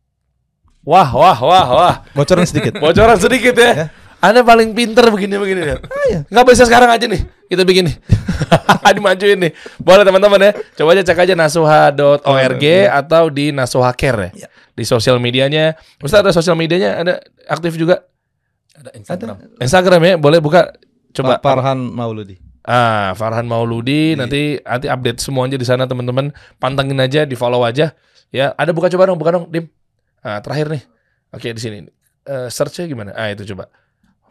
Wah, wah, wah, wah. Bocoran sedikit. Bocoran sedikit ya. Ya. Anda paling pinter begini-begini ya. iya. Nggak bisa sekarang aja nih. Kita bikin nih. Dimajuin nih. Boleh teman-teman ya. Coba aja cek aja nasuha.org atau di Nasuha Care ya. Ya. Di sosial medianya. Ustaz ada sosial medianya ada aktif juga. Ada Instagram. Instagram ya, boleh buka. Coba. Pak Farhan Mauludi. Ah, Farhan Mauludi nanti nanti update semuanya di sana teman-teman. Pantengin aja, di follow aja. Ya, ada buka coba dong, buka dong, Dim. Ah, terakhir nih. Oke, di sini. Eh search-nya gimana? Ah, itu coba.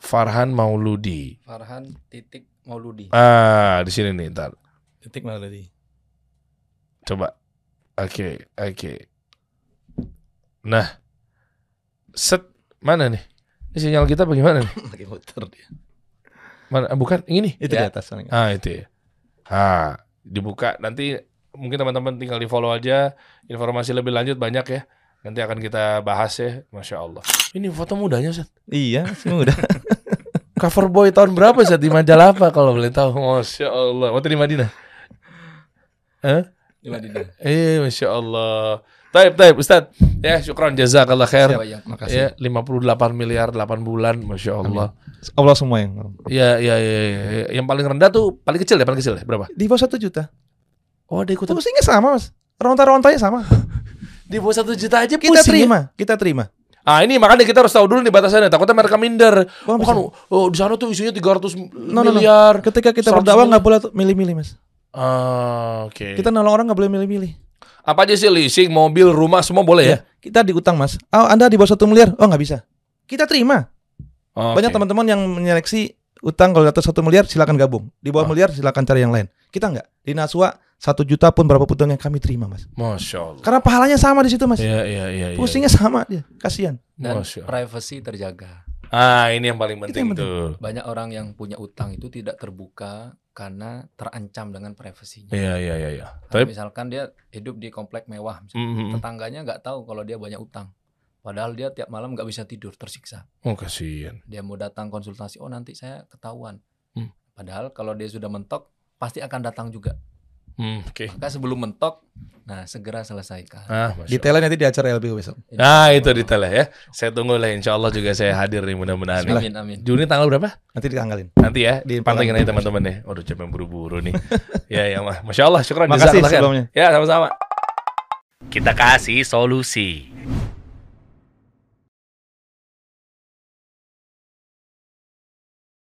Farhan Mauludi. Farhan titik Mauludi. Ah, di sini nih, ntar. Titik Mauludi. Coba. Oke, oke. Nah. Set mana nih? Ini sinyal kita bagaimana nih? Lagi muter dia. Mana? ah, Bukan, ini nih. Itu Ya. di atas. soalnya. Ah itu ya. Ah dibuka nanti mungkin teman-teman tinggal di follow aja informasi lebih lanjut banyak ya. Nanti akan kita bahas ya, masya Allah. Ini foto mudanya Seth. Iya, sih udah. Cover boy tahun berapa Seth di majalah apa kalau boleh tahu? Masya Allah. Waktu di Madinah. Hah? Di Madinah. Eh, masya Allah. Taib, taib, Ustaz. Ya, syukran jazakallah khair. Siapa yang Ya, Makasih. 58 miliar 8 bulan, masya Allah. Allah semua yang Ya, ya, ya, ya. Yang paling rendah tuh paling kecil ya, paling kecil ya. Berapa? di bawah satu juta. Oh, ada ikutan. Pusingnya sama mas. Ronta-rontanya sama. Di bawah satu juta aja Kita pusing ya. terima, kita terima. Ah ini makanya kita harus tahu dulu nih batasannya. Takutnya mereka minder. Oh, Bukan, oh di sana tuh isunya 300 No, no, no. miliar. Ketika kita 100 berdakwah miliar. nggak boleh tuh milih-milih mas. Ah, oke. Kita nolong orang nggak boleh milih-milih. Apa aja sih leasing, mobil, rumah semua boleh ya? Kita diutang mas. Oh anda di bawah satu miliar, oh nggak bisa. Kita terima. Oke. Banyak teman-teman yang menyeleksi utang kalau di atas satu miliar silakan gabung. Di bawah Ah. miliar silakan cari yang lain. Kita nggak. Di Naswa satu juta pun berapa pun yang kami terima mas. Masya Allah. Karena pahalanya sama di situ mas. Iya, iya, iya. iya. Pusingnya sama dia. Kasihan. Dan Masya Allah. privacy terjaga. Ah ini yang paling penting yang penting. tuh. Banyak orang yang punya utang itu tidak terbuka karena terancam dengan privasinya. Iya, iya, iya. iya. Atau Tapi, misalkan dia hidup di komplek mewah, misalkan. Mhm. tetangganya nggak tahu kalau dia banyak utang. Padahal dia tiap malam nggak bisa tidur, tersiksa. oh kasihan. Dia mau datang konsultasi, oh nanti saya ketahuan. Hmm. Padahal kalau dia sudah mentok, pasti akan datang juga. Hmm, Oke. Maka sebelum mentok, nah segera selesaikan. Ah. Detailnya nanti di acara LBU besok. Nah itu detailnya ya. Saya tunggu lah. Insya Allah juga saya hadir nih mudah-mudahan. Amin, amin. Juni tanggal berapa? Nanti ditanggalin. Nanti ya, Di pantengin aja teman-teman nih. Waduh, capek buru-buru nih. ya, ya, Mas. Masya Allah, syukur. Makasih sebelumnya. Ya, sama-sama. Kita kasih solusi.